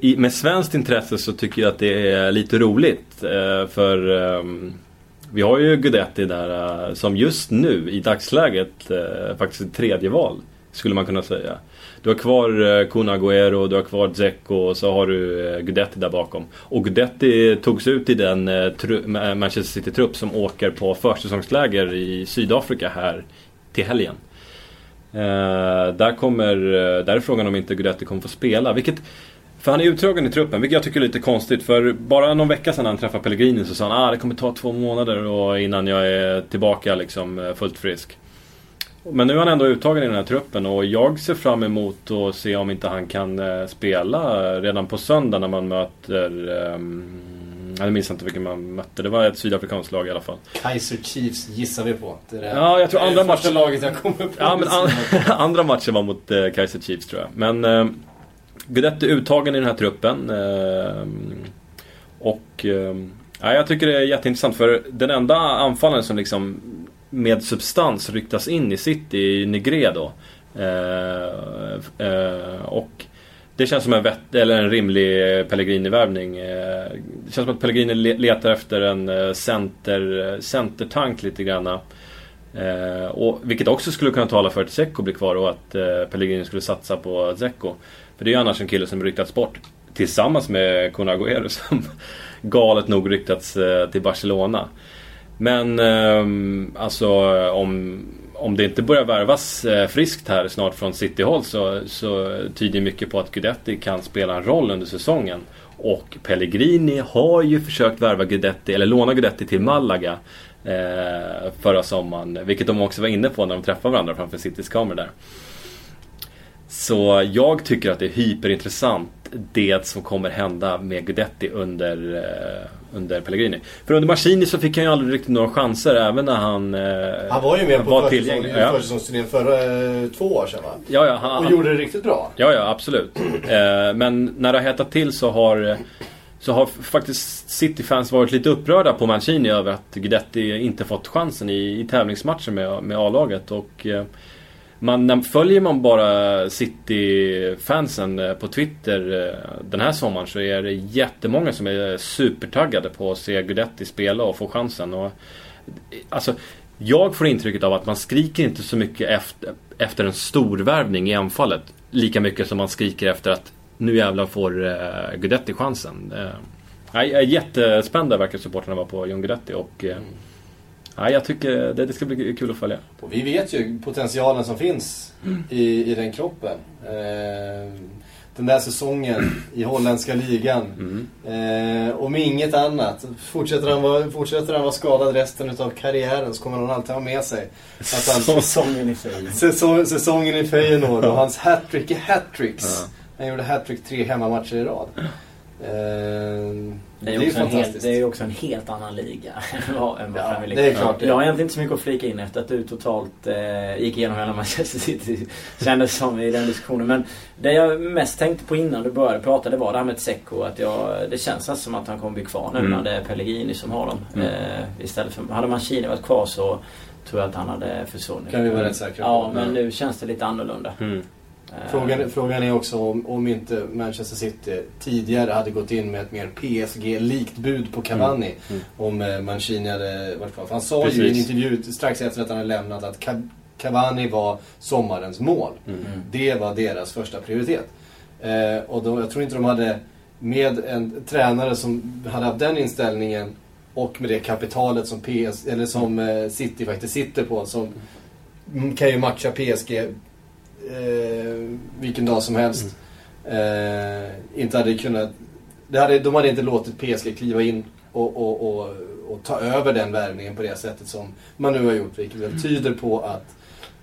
i, med svenskt intresse så tycker jag att det är lite roligt. eh, För ehm, vi har ju Guidetti där eh, som just nu i dagsläget eh, faktiskt är tredje val. Skulle man kunna säga. Du har kvar eh, Kun Agüero, du har kvar Dzeko och så har du eh, Guidetti där bakom. Och Guidetti togs ut i den eh, tru- Manchester City-trupp som åker på försäsongsläger i Sydafrika här till helgen. Eh, där, kommer, eh, där är frågan om inte Guidetti kommer få spela. Vilket, för han är utdragen i truppen, vilket jag tycker är lite konstigt. För bara någon vecka sedan han träffade Pellegrini så sa han att ah, det kommer ta två månader innan jag är tillbaka liksom, eh, fullt frisk. Men nu är han ändå uttagen i den här truppen och jag ser fram emot att se om inte han kan eh, spela redan på söndag när man möter... Um, jag minns inte vilken man mötte. Det var ett sydafrikanskt lag i alla fall. Kaiser Chiefs gissar vi på. Det är det, Ja, jag tror andra matchen- laget jag kommer på. Ja, men an (laughs) andra matchen var mot eh, Kaiser Chiefs tror jag. Men eh, Guidetti är uttagen i den här truppen. Ehm, och ehm, ja, jag tycker det är jätteintressant för den enda anfallaren som liksom med substans ryktas in i City är ju Negredo. Ehm, eh, och det känns som en, vett, eller en rimlig Pellegrini-värvning. Eh, det känns som att Pellegrini letar efter en eh, center, centertank lite grann. och, vilket också skulle kunna tala för att Zecco blir kvar och att Pellegrini skulle satsa på Zecco. För det är ju annars en kille som ryktats bort. Tillsammans med Kun Agüero som (laughs) galet nog ryktats eh, till Barcelona. Men ehm, alltså om om det inte börjar värvas eh, friskt här snart från City-håll så, så tyder mycket på att Guidetti kan spela en roll under säsongen. Och Pellegrini har ju försökt värva Guidetti, eller låna Guidetti till Malaga eh, förra sommaren. Vilket de också var inne på när de träffade varandra framför Citys kameror där. Så jag tycker att det är hyperintressant det som kommer hända med Guidetti under, eh, under Pellegrini. För under Mancini så fick han ju aldrig riktigt några chanser även när han eh, Han var ju med på var försäsongsturnén förra eh, två år sedan va? Ja, ja, han, Och gjorde det riktigt bra. Ja, ja absolut. (clears throat) Men när det har hettat till så har så har faktiskt City-fans varit lite upprörda på Mancini över att Guidetti inte fått chansen i, i tävlingsmatcher med, med A-laget. Och man, när, följer man bara City-fansen eh, på Twitter eh, den här sommaren så är det jättemånga som är supertaggade på att se Gudetti spela och få chansen. Och, eh, alltså, jag får intrycket av att man skriker inte så mycket efter, efter en storvärvning i anfallet. Lika mycket som man skriker efter att nu jävlar får uh, Gudetti chansen. Uh, jag är jättespänd verkar supportrarna vara på John Gudetti och uh, Ja, jag tycker det, det ska bli kul att följa. Och vi vet ju potentialen som finns mm. i, i den kroppen. Eh, den där säsongen i holländska ligan. Mm. Eh, om inget annat. Fortsätter han, vara, fortsätter han vara skadad resten av karriären så kommer han alltid ha med sig. Att han, (laughs) säsongen i Feyenoord. Säsong, säsongen i Feyenoord och hans hattrick i hattricks. Ja. Han gjorde hattrick tre hemmamatcher i rad. Eh, det är, det är. Helt, det är också en helt annan liga (laughs) än vad ja, är klart. Jag har egentligen inte så mycket att flika in efter att du totalt eh, gick igenom hela Manchester City. (laughs) Kändes som i den diskussionen. Men det jag mest tänkte på innan du började prata det var det här med Tseko. Att jag, det känns alltså som att han kommer bli kvar nu mm. när det är Pellegrini som har dem. Mm. Eh, istället för, hade Mancini varit kvar så tror jag att han hade försvunnit. Kan vi vara rätt säkra på. Ja, men nu känns det lite annorlunda. Mm. Frågan, frågan är också om, om inte Manchester City tidigare hade gått in med ett mer PSG-likt bud på Cavani. Mm. Mm. Om eh, Mancini hade varit kvar. För han sa Precis. ju i en intervju strax efter att han hade lämnat att Cavani var sommarens mål. Mm. mm. Det var deras första prioritet. Eh, och då, jag tror inte de hade, med en tränare som hade haft den inställningen och med det kapitalet som, PS, eller som eh, City faktiskt sitter på. Som kan ju matcha PSG eh, vilken dag som helst. Mm. Eh, inte hade kunnat... Det hade, de hade inte låtit PSG kliva in och, och, och, och, ta över den värvningen på det sättet som man nu har gjort. Vilket väl tyder på att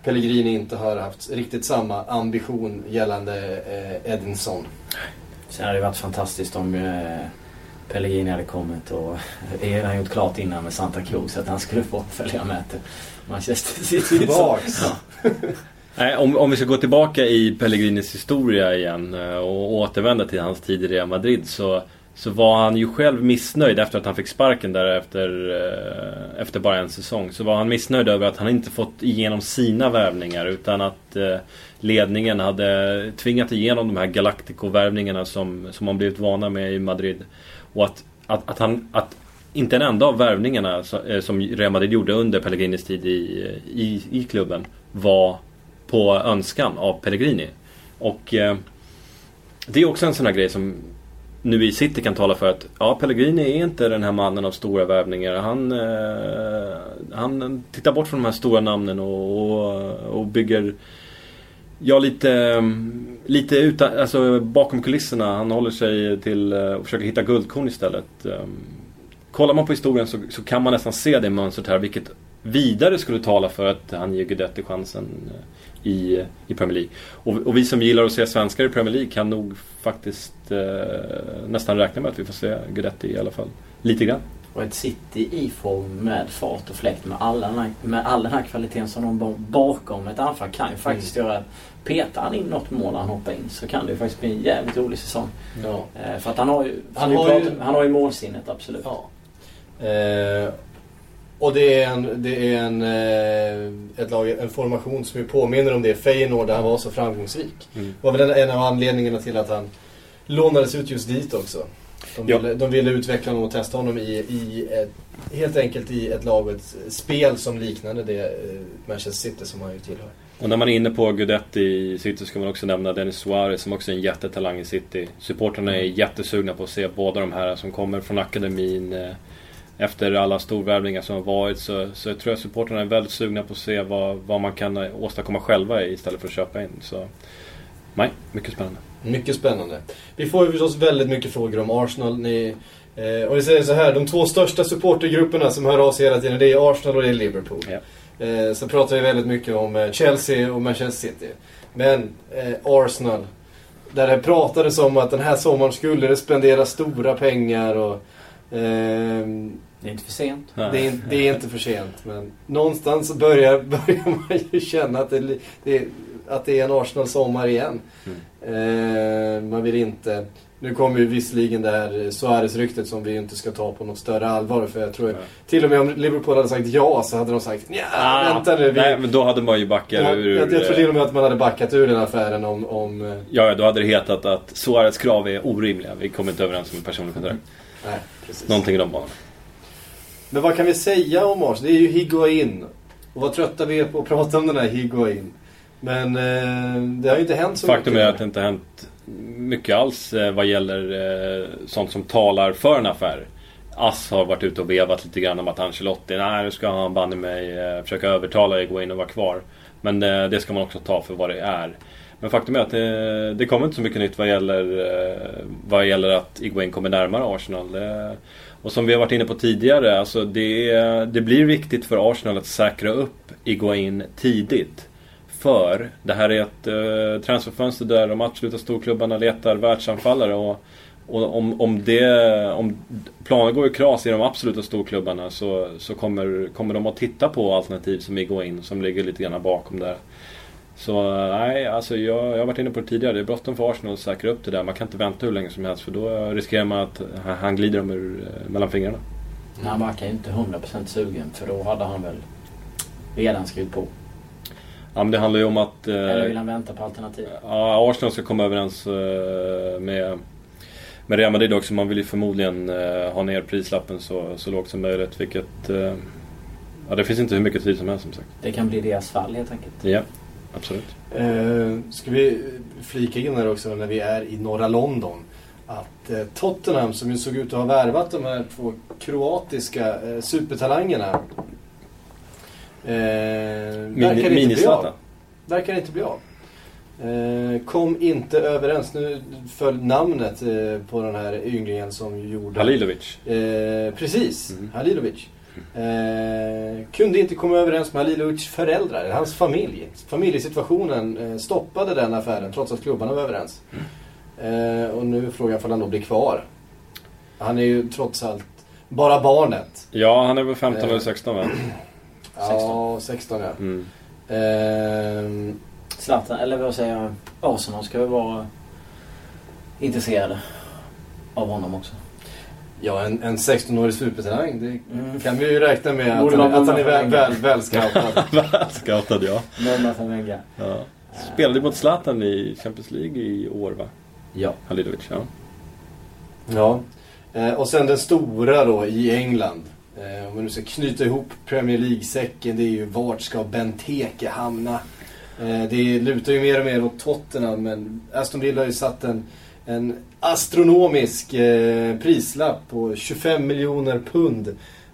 Pellegrini inte har haft riktigt samma ambition gällande eh, Edinson. Sen hade det varit fantastiskt om eh, Pellegrini hade kommit och (laughs) han gjort klart innan med Santa Cruz att han skulle (laughs) få följa med till Manchester City. Tillbaks! (laughs) Nej, om, om vi ska gå tillbaka i Pellegrinis historia igen eh, och återvända till hans tid i Real Madrid så, så var han ju själv missnöjd efter att han fick sparken där efter, eh, efter bara en säsong. Så var han missnöjd över att han inte fått igenom sina värvningar utan att eh, ledningen hade tvingat igenom de här Galactico-värvningarna som, som man blivit vana med i Madrid. Och att, att, att, han, att inte en enda av värvningarna som Real Madrid gjorde under Pellegrinis tid i, i, i klubben var på önskan av Pellegrini. Och eh, det är också en sån här grej som nu i City kan tala för att ja, Pellegrini är inte den här mannen av stora värvningar. Han, eh, han tittar bort från de här stora namnen och, och, och bygger Ja, lite, lite utan, alltså bakom kulisserna. Han håller sig till eh, och försöker hitta guldkorn istället. Ehm, kollar man på historien så, så, kan man nästan se det mönstret här, vilket vidare skulle tala för att han ger Guidetti chansen i, i Premier League. Och, och, vi som gillar att se svenskar i Premier League kan nog faktiskt eh, nästan räkna med att vi får se Guidetti i alla fall. Lite grann. Och ett City i form med fart och fläkt med, alla, med all den här kvaliteten som de bakom ett anfall kan ju faktiskt mm. göra Petar han in något mål när han hoppar in så kan det ju faktiskt bli en jävligt rolig säsong. Ja. Eh, för att han har ju, han har ju, han har ju målsinnet absolut. Ja. Eh, Och det är en, det är en, eh, ett lag, en formation som ju påminner om det Feyenoord där han var så framgångsrik. Mm. Det var väl en, av anledningarna till att han lånades ut just dit också. De Ja. ville, de ville utveckla honom och testa honom i, i ett, helt enkelt i ett lag och ett spel som liknade det eh, Manchester City som han ju tillhör. Och när man är inne på Guidetti i City ska man också nämna Dennis Suarez som också är en jättetalang i City. Supportrarna är jättesugna på att se båda de här som kommer från akademin. Efter alla storvärvningar som har varit så, så jag tror jag supportrarna är väldigt sugna på att se vad, vad man kan eh, åstadkomma själva istället för att köpa in. Så nej, mycket spännande. Mycket spännande. Vi får ju förstås väldigt mycket frågor om Arsenal. Ni, eh, och vi säger så här, de två största supportergrupperna som hör av sig hela tiden det är Arsenal och det är Liverpool. Ja. Eh, så pratar vi väldigt mycket om eh, Chelsea och Manchester City. Men eh, Arsenal, där det pratades om att den här sommaren skulle det spendera stora pengar och ehm, Det är inte för sent. det, är, det är inte för sent. Men någonstans börjar, (laughs) börjar man ju känna att det, det, är- att det är en Arsenal-sommar igen. Eh, man vill inte... Nu kommer ju visserligen det här Suarez-ryktet som vi inte ska ta på något större allvar. För jag tror Nej. till och med om Liverpool hade sagt ja så hade de sagt ja, Ah, vänta nu. Vi, Nej, men då hade man ju backat jag, ur... jag, jag tror eh, till och med att man hade backat ur den affären om... om eh, Ja, ja, då hade det hetat att Suarez krav är orimliga. Vi kommer inte överens om en personlig kontrakt. Nej, precis. Någonting i de banorna. Men vad kan vi säga om Arsenal? Det är ju Higuain. Och vad trötta vi är på att prata om den här Higuain. Men eh, det har ju inte hänt så Faktum mycket. är att det inte har hänt mycket alls eh, vad gäller eh, sånt som talar för en affär. Ass har varit ute och vevat lite grann om att Ancelotti, nej nu ska han banne mig eh, försöka övertala Iguain att vara kvar. Men eh, det ska man också ta för vad det är. Men faktum är att det, det kommer inte så mycket nytt vad gäller, eh, vad gäller att Iguain kommer närmare Arsenal. Det, och som vi har varit inne på tidigare, alltså det, det blir viktigt för Arsenal att säkra upp Iguain tidigt. För det här är ett eh, transferfönster där de absoluta storklubbarna letar världsanfallare. Och, och om, om, det, om planer går i kras i de absoluta storklubbarna så, så kommer, kommer de att titta på alternativ som Iguain som ligger lite grann bakom där. Så nej, alltså jag, jag har varit inne på det tidigare. Det är bråttom för Arsenal att säkra upp det där. Man kan inte vänta hur länge som helst för då riskerar man att han- glider dem ur, eh, mellan fingrarna. Men Han verkar ju inte 100% sugen för då hade han väl redan skrivit på. Ja men det handlar ju om att... eh, Eller vill han vänta på alternativ? Ja, Arsenal ska komma överens eh, med, med Real Madrid också. Man vill ju förmodligen eh, ha ner prislappen så, så lågt som möjligt. Vilket... eh, Ja, det finns inte hur mycket tid som helst som sagt. Det kan bli deras fall helt enkelt. Ja, absolut. Eh, ska vi flika in här också när vi är i norra London. Att eh, Tottenham som ju såg ut att ha värvat de här två kroatiska eh, supertalangerna. Eh, verkar Mini, inte bli av. Verkar inte bli av. Eh, kom inte överens. Nu föll namnet eh, på den här ynglingen som gjorde... Halilovic. Eh, precis, Mm. Halilovic. Eh, kunde inte komma överens med Halilovics föräldrar, hans familj. Familjesituationen eh, stoppade den affären trots att klubbarna var överens. Eh, och nu är frågan om han då blir kvar. Han är ju trots allt bara barnet. Ja, han är väl 15 Eh. eller 16 va? Ja, 16 ja. Mm. Eh, Zlatan, eller vad säger jag? Arsenal ska väl vara intresserade av honom också. Ja, en, en 16-årig supertalang. Det Mm. kan vi ju räkna med att han, att han är väl, pengar. väl, välscoutad. (laughs) Scoutad ja. Ja. Spelade mot Zlatan i Champions League i år va? Ja. Halilovic, ja. Ja. Eh, och sen den stora då i England. Eh, om man nu ska knyta ihop Premier League-säcken. Det är ju vart ska Benteke hamna? Eh, det lutar ju mer och mer åt Tottenham. Men Aston Villa har ju satt en, en astronomisk eh, prislapp på 25 miljoner pund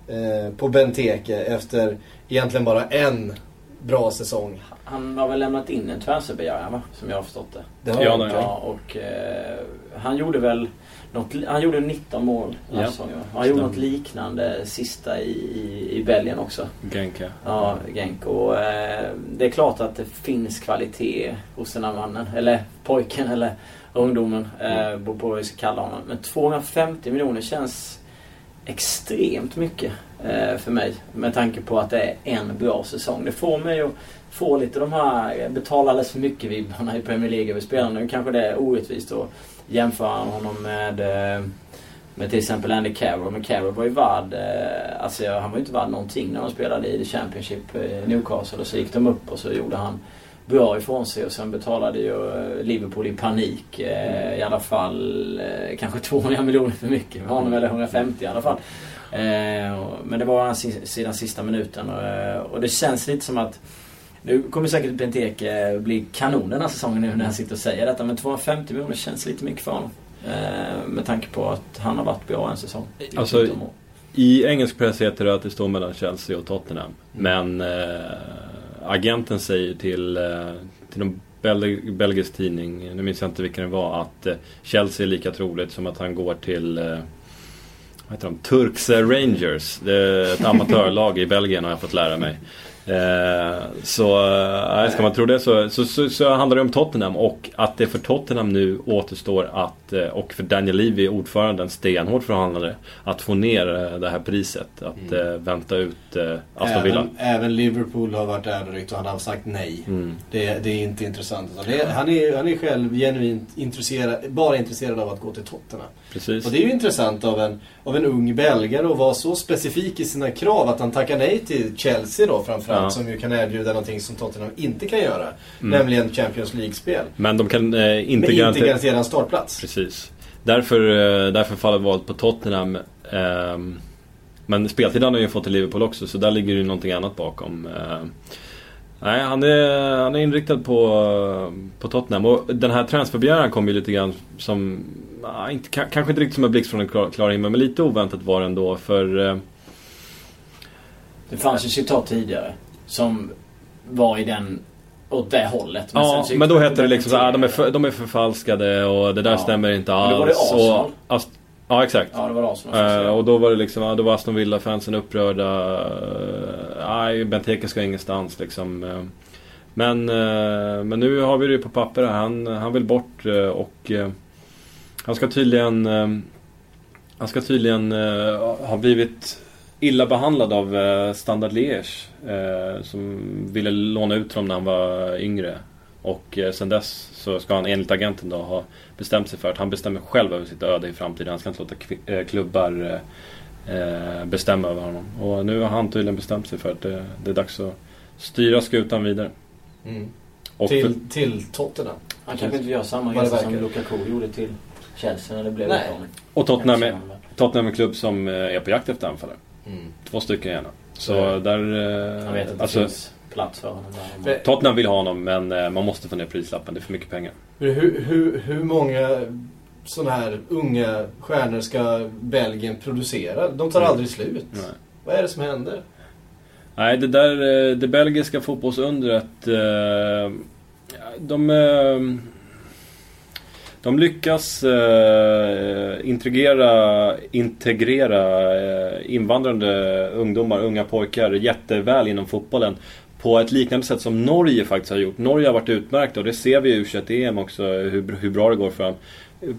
eh, på Benteke efter egentligen bara en bra säsong. Han har väl lämnat in en transferbegäran va? Som jag har förstått det. Det har Ja, han Ja, och eh, han gjorde väl något, han gjorde 19 mål Ja, säsongen. Han gjorde något liknande sista i, i, i Belgien också. Genk ja. Ja, Genk. Och eh, det är klart att det finns kvalitet hos den här mannen. Eller pojken eller ungdomen. Eh, beror på vad vi ska kalla honom. Men 250 miljoner känns extremt mycket eh, för mig. Med tanke på att det är en bra säsong. Det får mig att få lite de här betala alldeles för mycket vibbarna i Premier League över spelarna. Nu kanske det är orättvist att jämföra honom med, eh, med till exempel Andy Carroll. Men Carroll var ju värd, eh, alltså han var ju inte värd någonting när de spelade i The Championship i Newcastle. Och så gick de upp och så gjorde han bra ifrån sig och sen betalade ju eh, Liverpool i panik. Eh, I alla fall eh, kanske (laughs) 200 miljoner för mycket. Med honom eller 150 i alla fall. Eh, men det var sedan sista minuten och, och det känns lite som att nu kommer säkert Benteke bli kanon den här säsongen nu när han sitter och säger detta. Men 250 miljoner känns lite mycket för honom. Med tanke på att han har varit bra en säsong. Alltså, I engelsk press heter det att det står mellan Chelsea och Tottenham. Mm. Men agenten säger till, eh, till någon belg, belgisk tidning, nu minns jag inte vilken det var, att eh, Chelsea är lika troligt som att han går till eh, vad heter de? Turks Rangers. Det är ett amatörlag i Belgien har jag fått lära mig. Eh, så ska man tro det så, så, så, så, handlar det om Tottenham och att det för Tottenham nu återstår att, eh, och för Daniel Levy, ordföranden, stenhårt förhandlare, att få ner det här priset. Att mm. äh, vänta ut Aston Villa. Även, även, Liverpool har varit där och han har sagt nej. Mm. Det, det, är inte intressant. Det, han, är, han är själv genuint intresserad, bara intresserad av att gå till Tottenham. Precis. Och det är ju intressant av en, av en ung belgare att vara så specifik i sina krav att han tackar nej till Chelsea då framförallt. Ja. Som ju kan erbjuda någonting som Tottenham inte kan göra. Mm. Nämligen Champions League-spel. Men de kan eh, inte, Men inte garantera en startplats. Precis. Därför, eh, därför faller valet på Tottenham. Ehm, men speltid har han ju fått i Liverpool också så där ligger ju någonting annat bakom. Ehm, nej, han är, han är inriktad på, på Tottenham. Och den här transferbegäran kom ju lite grann som... Inte, kanske inte riktigt som en blixt från en klar, klar himmel, men lite oväntat var det ändå. För... Eh, det fanns ju citat tidigare som var i den åt det hållet. Men ja, men då hette det liksom ah, de, är för, de är förfalskade och det där ja. stämmer inte alls. Men då var det Arsenal. Och, Ja exakt. Ja, det var Arsenal uh, Och då var det liksom, då var Aston Villa-fansen upprörda. Nej, uh, Benteke ska ingenstans liksom. Uh, men, uh, men nu har vi det på papper han, han vill bort och han ska tydligen Han ska tydligen ha blivit illa behandlad av Standard Liège. som ville låna ut honom när han var yngre. Och eh, sen dess så ska han enligt agenten då ha bestämt sig för att han bestämmer själv över sitt öde i framtiden. Han ska inte låta eh, klubbar eh, bestämma över honom. Och nu har han tydligen bestämt sig för att det, det är dags att styra skutan vidare. Mm. till, för, till Tottenham. Han kanske inte gör samma resa som Lukaku gjorde till Chelsea när det blev utlåning. Och Tottenham är, Tottenham är en klubb som är på jakt efter anfallare. Mm. Två stycken gärna. Så, så där... Jag vet att det alltså, finns plats för honom. Där. Tottenham vill ha honom men eh, man måste få ner prislappen. Det är för mycket pengar. Hur, hur, hur många sådana här unga stjärnor ska Belgien producera? De tar mm. aldrig slut. Nej. Vad är det som händer? Nej, det där, eh, det belgiska fotbollsundret. Eh, de... De lyckas eh, integrera, integrera eh, invandrande ungdomar, unga pojkar jätteväl inom fotbollen på ett liknande sätt som Norge faktiskt har gjort. Norge har varit utmärkta och det ser vi i U21-EM också hur, hur bra det går för dem.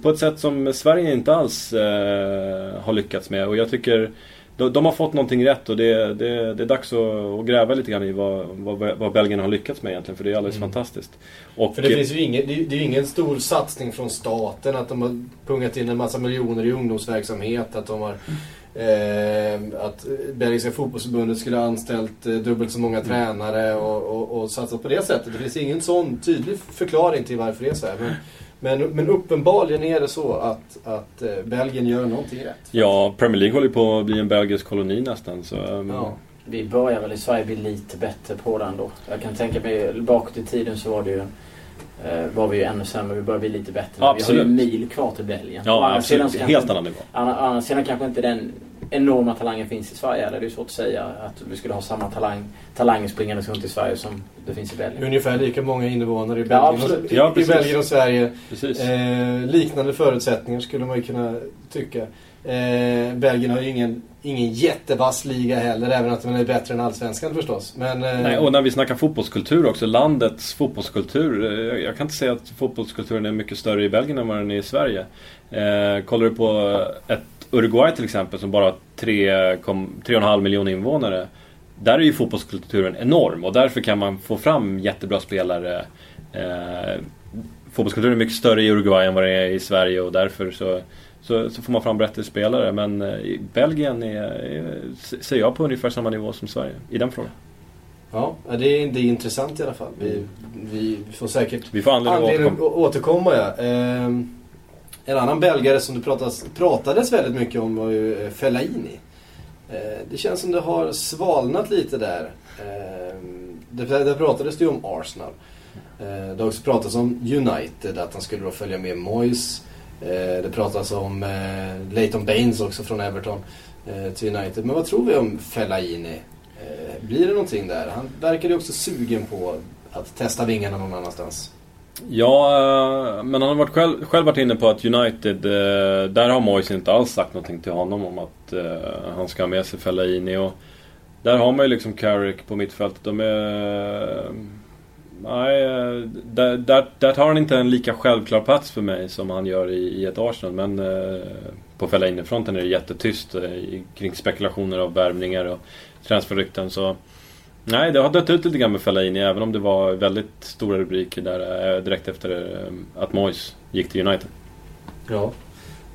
På ett sätt som Sverige inte alls eh, har lyckats med och jag tycker de, de, har fått någonting rätt och det, det, det är dags att, att, gräva lite grann i vad, vad, vad Belgien har lyckats med egentligen för det är alldeles mm. fantastiskt. Och, för det finns ju ingen, det, det är ju ingen stor satsning från staten att de har pungat in en massa miljoner i ungdomsverksamhet, att de har Eh, att Belgiska fotbollsförbundet skulle ha anställt eh, dubbelt så många mm. tränare och, och, och satsat på det sättet. Det finns ingen sån tydlig förklaring till varför det är så här. Men, men, men uppenbarligen är det så att, att eh, Belgien gör någonting rätt. Ja, Premier League håller på att bli en belgisk koloni nästan. Så, um... ja. Vi börjar väl i Sverige bli lite bättre på det ändå. Jag kan tänka mig, bakåt i tiden så var det ju eh, var vi ju ännu sämre. Vi börjar bli lite bättre. Absolut. Vi har ju mil kvar till Belgien. Ja, absolut. Helt annan nivå. Å andra sidan kanske inte den enorma talangen finns i Sverige. Eller det är svårt att säga att vi skulle ha samma talang, talanger springande runt i Sverige som det finns i Belgien. Ungefär lika många invånare i Belgien, ja, och, ja, i Belgien och Sverige. Eh, liknande förutsättningar skulle man ju kunna tycka. Eh, Belgien har ju ingen, ingen jättevass liga heller, även att den är bättre än Allsvenskan förstås. Men, eh... Nej, och när vi snackar fotbollskultur också, landets fotbollskultur. Eh, jag kan inte säga att fotbollskulturen är mycket större i Belgien än vad den är i Sverige. Eh, kollar du på ett Uruguay till exempel som bara har 3,5 miljoner invånare. Där är ju fotbollskulturen enorm och därför kan man få fram jättebra spelare. Eh, fotbollskulturen är mycket större i Uruguay än vad det är i Sverige och därför så, så, så får man fram bättre spelare. Men eh, Belgien är, är, ser jag på ungefär samma nivå som Sverige i den frågan. Ja, det är, det är intressant i alla fall. Vi, vi får säkert vi får anledning, anledning att återkomma. Ja. Ehm, en annan belgare som det pratas, pratades väldigt mycket om var ju eh, Fellaini. Eh, det känns som det har svalnat lite där. Eh, det, det pratades det ju om Arsenal. Det har också pratats om United, att han skulle då följa med Moyes. Det pratas om Leighton Baines också från Everton till United. Men vad tror vi om Fellaini? Blir det någonting där? Han verkade ju också sugen på att testa vingarna någon annanstans. Ja, eh, men han har varit själv, själv varit inne på att United, eh, där har Moise inte alls sagt någonting till honom om att eh, han ska ha med sig Fellaini. Och där har man ju liksom Carrick på mittfältet. De är... Nej, där, där, där, tar han inte en lika självklar plats för mig som han gör i, i ett Arsenal. Men på Fellaini-fronten är det jättetyst kring spekulationer av värvningar och transferrykten. Så nej, det har dött ut lite grann med Fellaini även om det var väldigt stora rubriker där eh, direkt efter eh, att Moyes gick till United. Ja.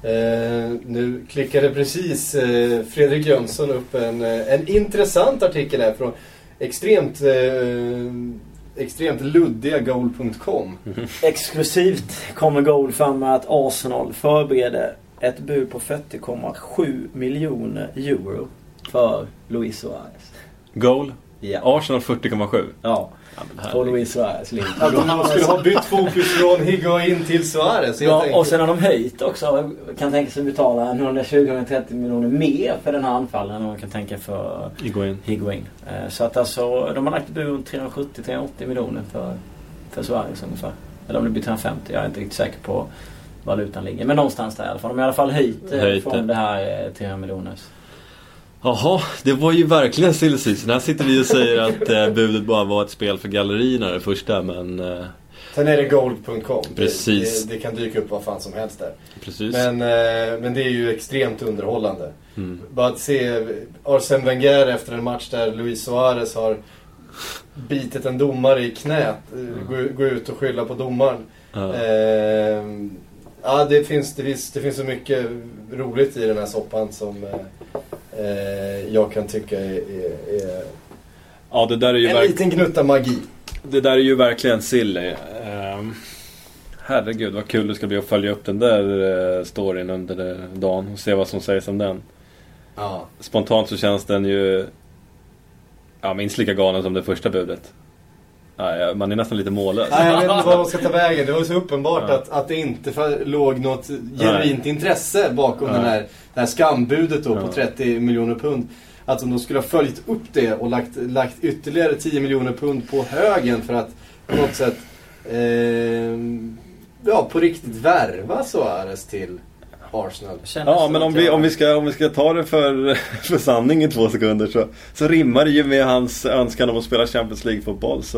Eh, nu klickade precis eh, Fredrik Jönsson upp en, eh, en intressant artikel här från extremt, eh, extremt luddiga goal.com. Mm. Exklusivt kommer Goal fram med att Arsenal förbereder ett bud på 40,7 miljoner euro för Luis Suarez. Goal? Ja. Arsenal 40,7? Ja. På Luis Suarez linje. Att de skulle ha bytt fokus från Higuain till Suarez Ja, enkelt. och sen har de höjt också. Kan tänka sig betala 120-130 miljoner mer för den här anfallen än man kan tänka för Higuain. Higuain. Eh, så att alltså, de har lagt bud 370-380 miljoner för, för Suarez ungefär. Eller om det blir 350. Jag är inte riktigt säker på valutan ligger. Men någonstans där i alla fall. De har i alla fall höjt, eh, höjt från det här 300 eh, miljoners. Jaha, det var ju verkligen silly season. Här sitter vi och säger att eh, budet bara var ett spel för gallerierna det första men... Eh... Sen är det gold.com. Precis. Det, det, det, kan dyka upp vad fan som helst där. Precis. Men, eh, men det är ju extremt underhållande. Mm. Bara att se Arsene Wenger efter en match där Luis Suarez har bitit en domare i knät. Mm. Gå, gå ut och skylla på domaren. Mm. Ja, det finns, det, finns, det finns så mycket roligt i den här soppan som eh, eh jag kan tycka är, är, är ja, det där är ju en liten gnutta magi. Det där är ju verkligen silly. Um, herregud vad kul det ska bli att följa upp den där uh, storyn under dagen och se vad som sägs om den. Ja. Spontant så känns den ju ja, minst lika galen som det första budet. Nej, man är nästan lite mållös. Nej, jag vet inte vad man ska ta (laughs) vägen. Det var så uppenbart ja. att, att det inte låg något genuint intresse bakom den här, det här skambudet då ja. på 30 miljoner pund. Att de skulle ha följt upp det och lagt, lagt ytterligare 10 miljoner pund på högen för att på något sätt eh, ja, på riktigt värva Suarez till Arsenal. Ja, men om vi, om, vi ska, om vi ska ta det för, (laughs) för sanning i två sekunder så, så rimmar det ju med hans önskan om att spela Champions League-fotboll. Så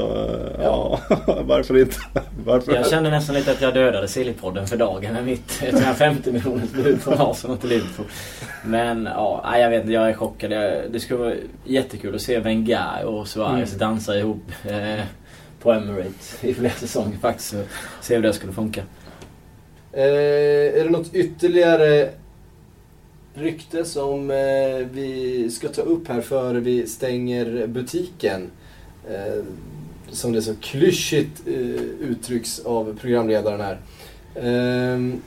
ja, ja (laughs) varför inte? Varför? Jag kände nästan lite att jag dödade Sillypodden för dagen med mitt 150 miljoners bud från Arsenal till Liverpool. Men ja, jag vet inte, jag är chockad. Det skulle vara jättekul att se Wenger och Suarez mm. dansa ihop. Eh, på Emirates i flera säsonger faktiskt. Se hur det skulle funka. Eh, är det något ytterligare rykte som eh, vi ska ta upp här före vi stänger butiken? Eh, som det så klyschigt eh, uttrycks av programledaren här. Ehm,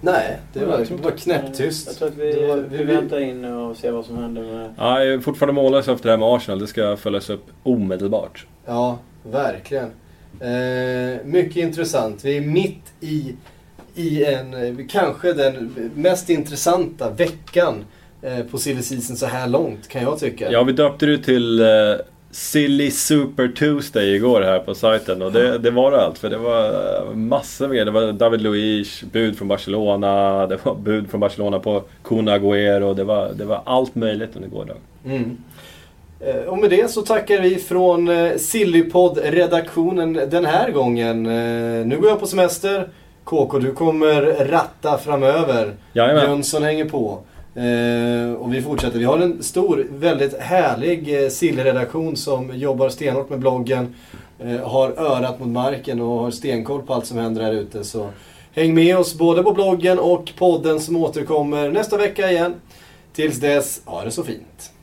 nej, det var, det var knäpptyst. Jag tror att vi, var, vi, vi väntar in och ser vad som händer med... Ja, jag är fortfarande mållös efter det här med Arsenal. Det ska följas upp omedelbart. Ja, verkligen. Eh, mycket intressant. Vi är mitt i, i en, eh, kanske den mest intressanta veckan eh, på Silly Season så här långt, kan jag tycka. Ja, vi döpte det till eh, Silly Super Tuesday igår här på sajten och det, det var det allt. För det var eh, massor med Det var David Luiz, bud från Barcelona, det var bud från Barcelona på Kun Agüero. Det var, det var allt möjligt under gårdagen. Mm. Eh, och med det så tackar vi från eh, Sillypodd-redaktionen den här gången. Eh, nu går jag på semester. KK, du kommer ratta framöver. Jajamän. Jönsson hänger på. och vi fortsätter. Vi har en stor, väldigt härlig Sill-redaktion som jobbar stenhårt med bloggen. har örat mot marken och har stenkoll på allt som händer här ute. Så Häng med oss både på bloggen och podden som återkommer nästa vecka igen. Tills dess, ha det så fint.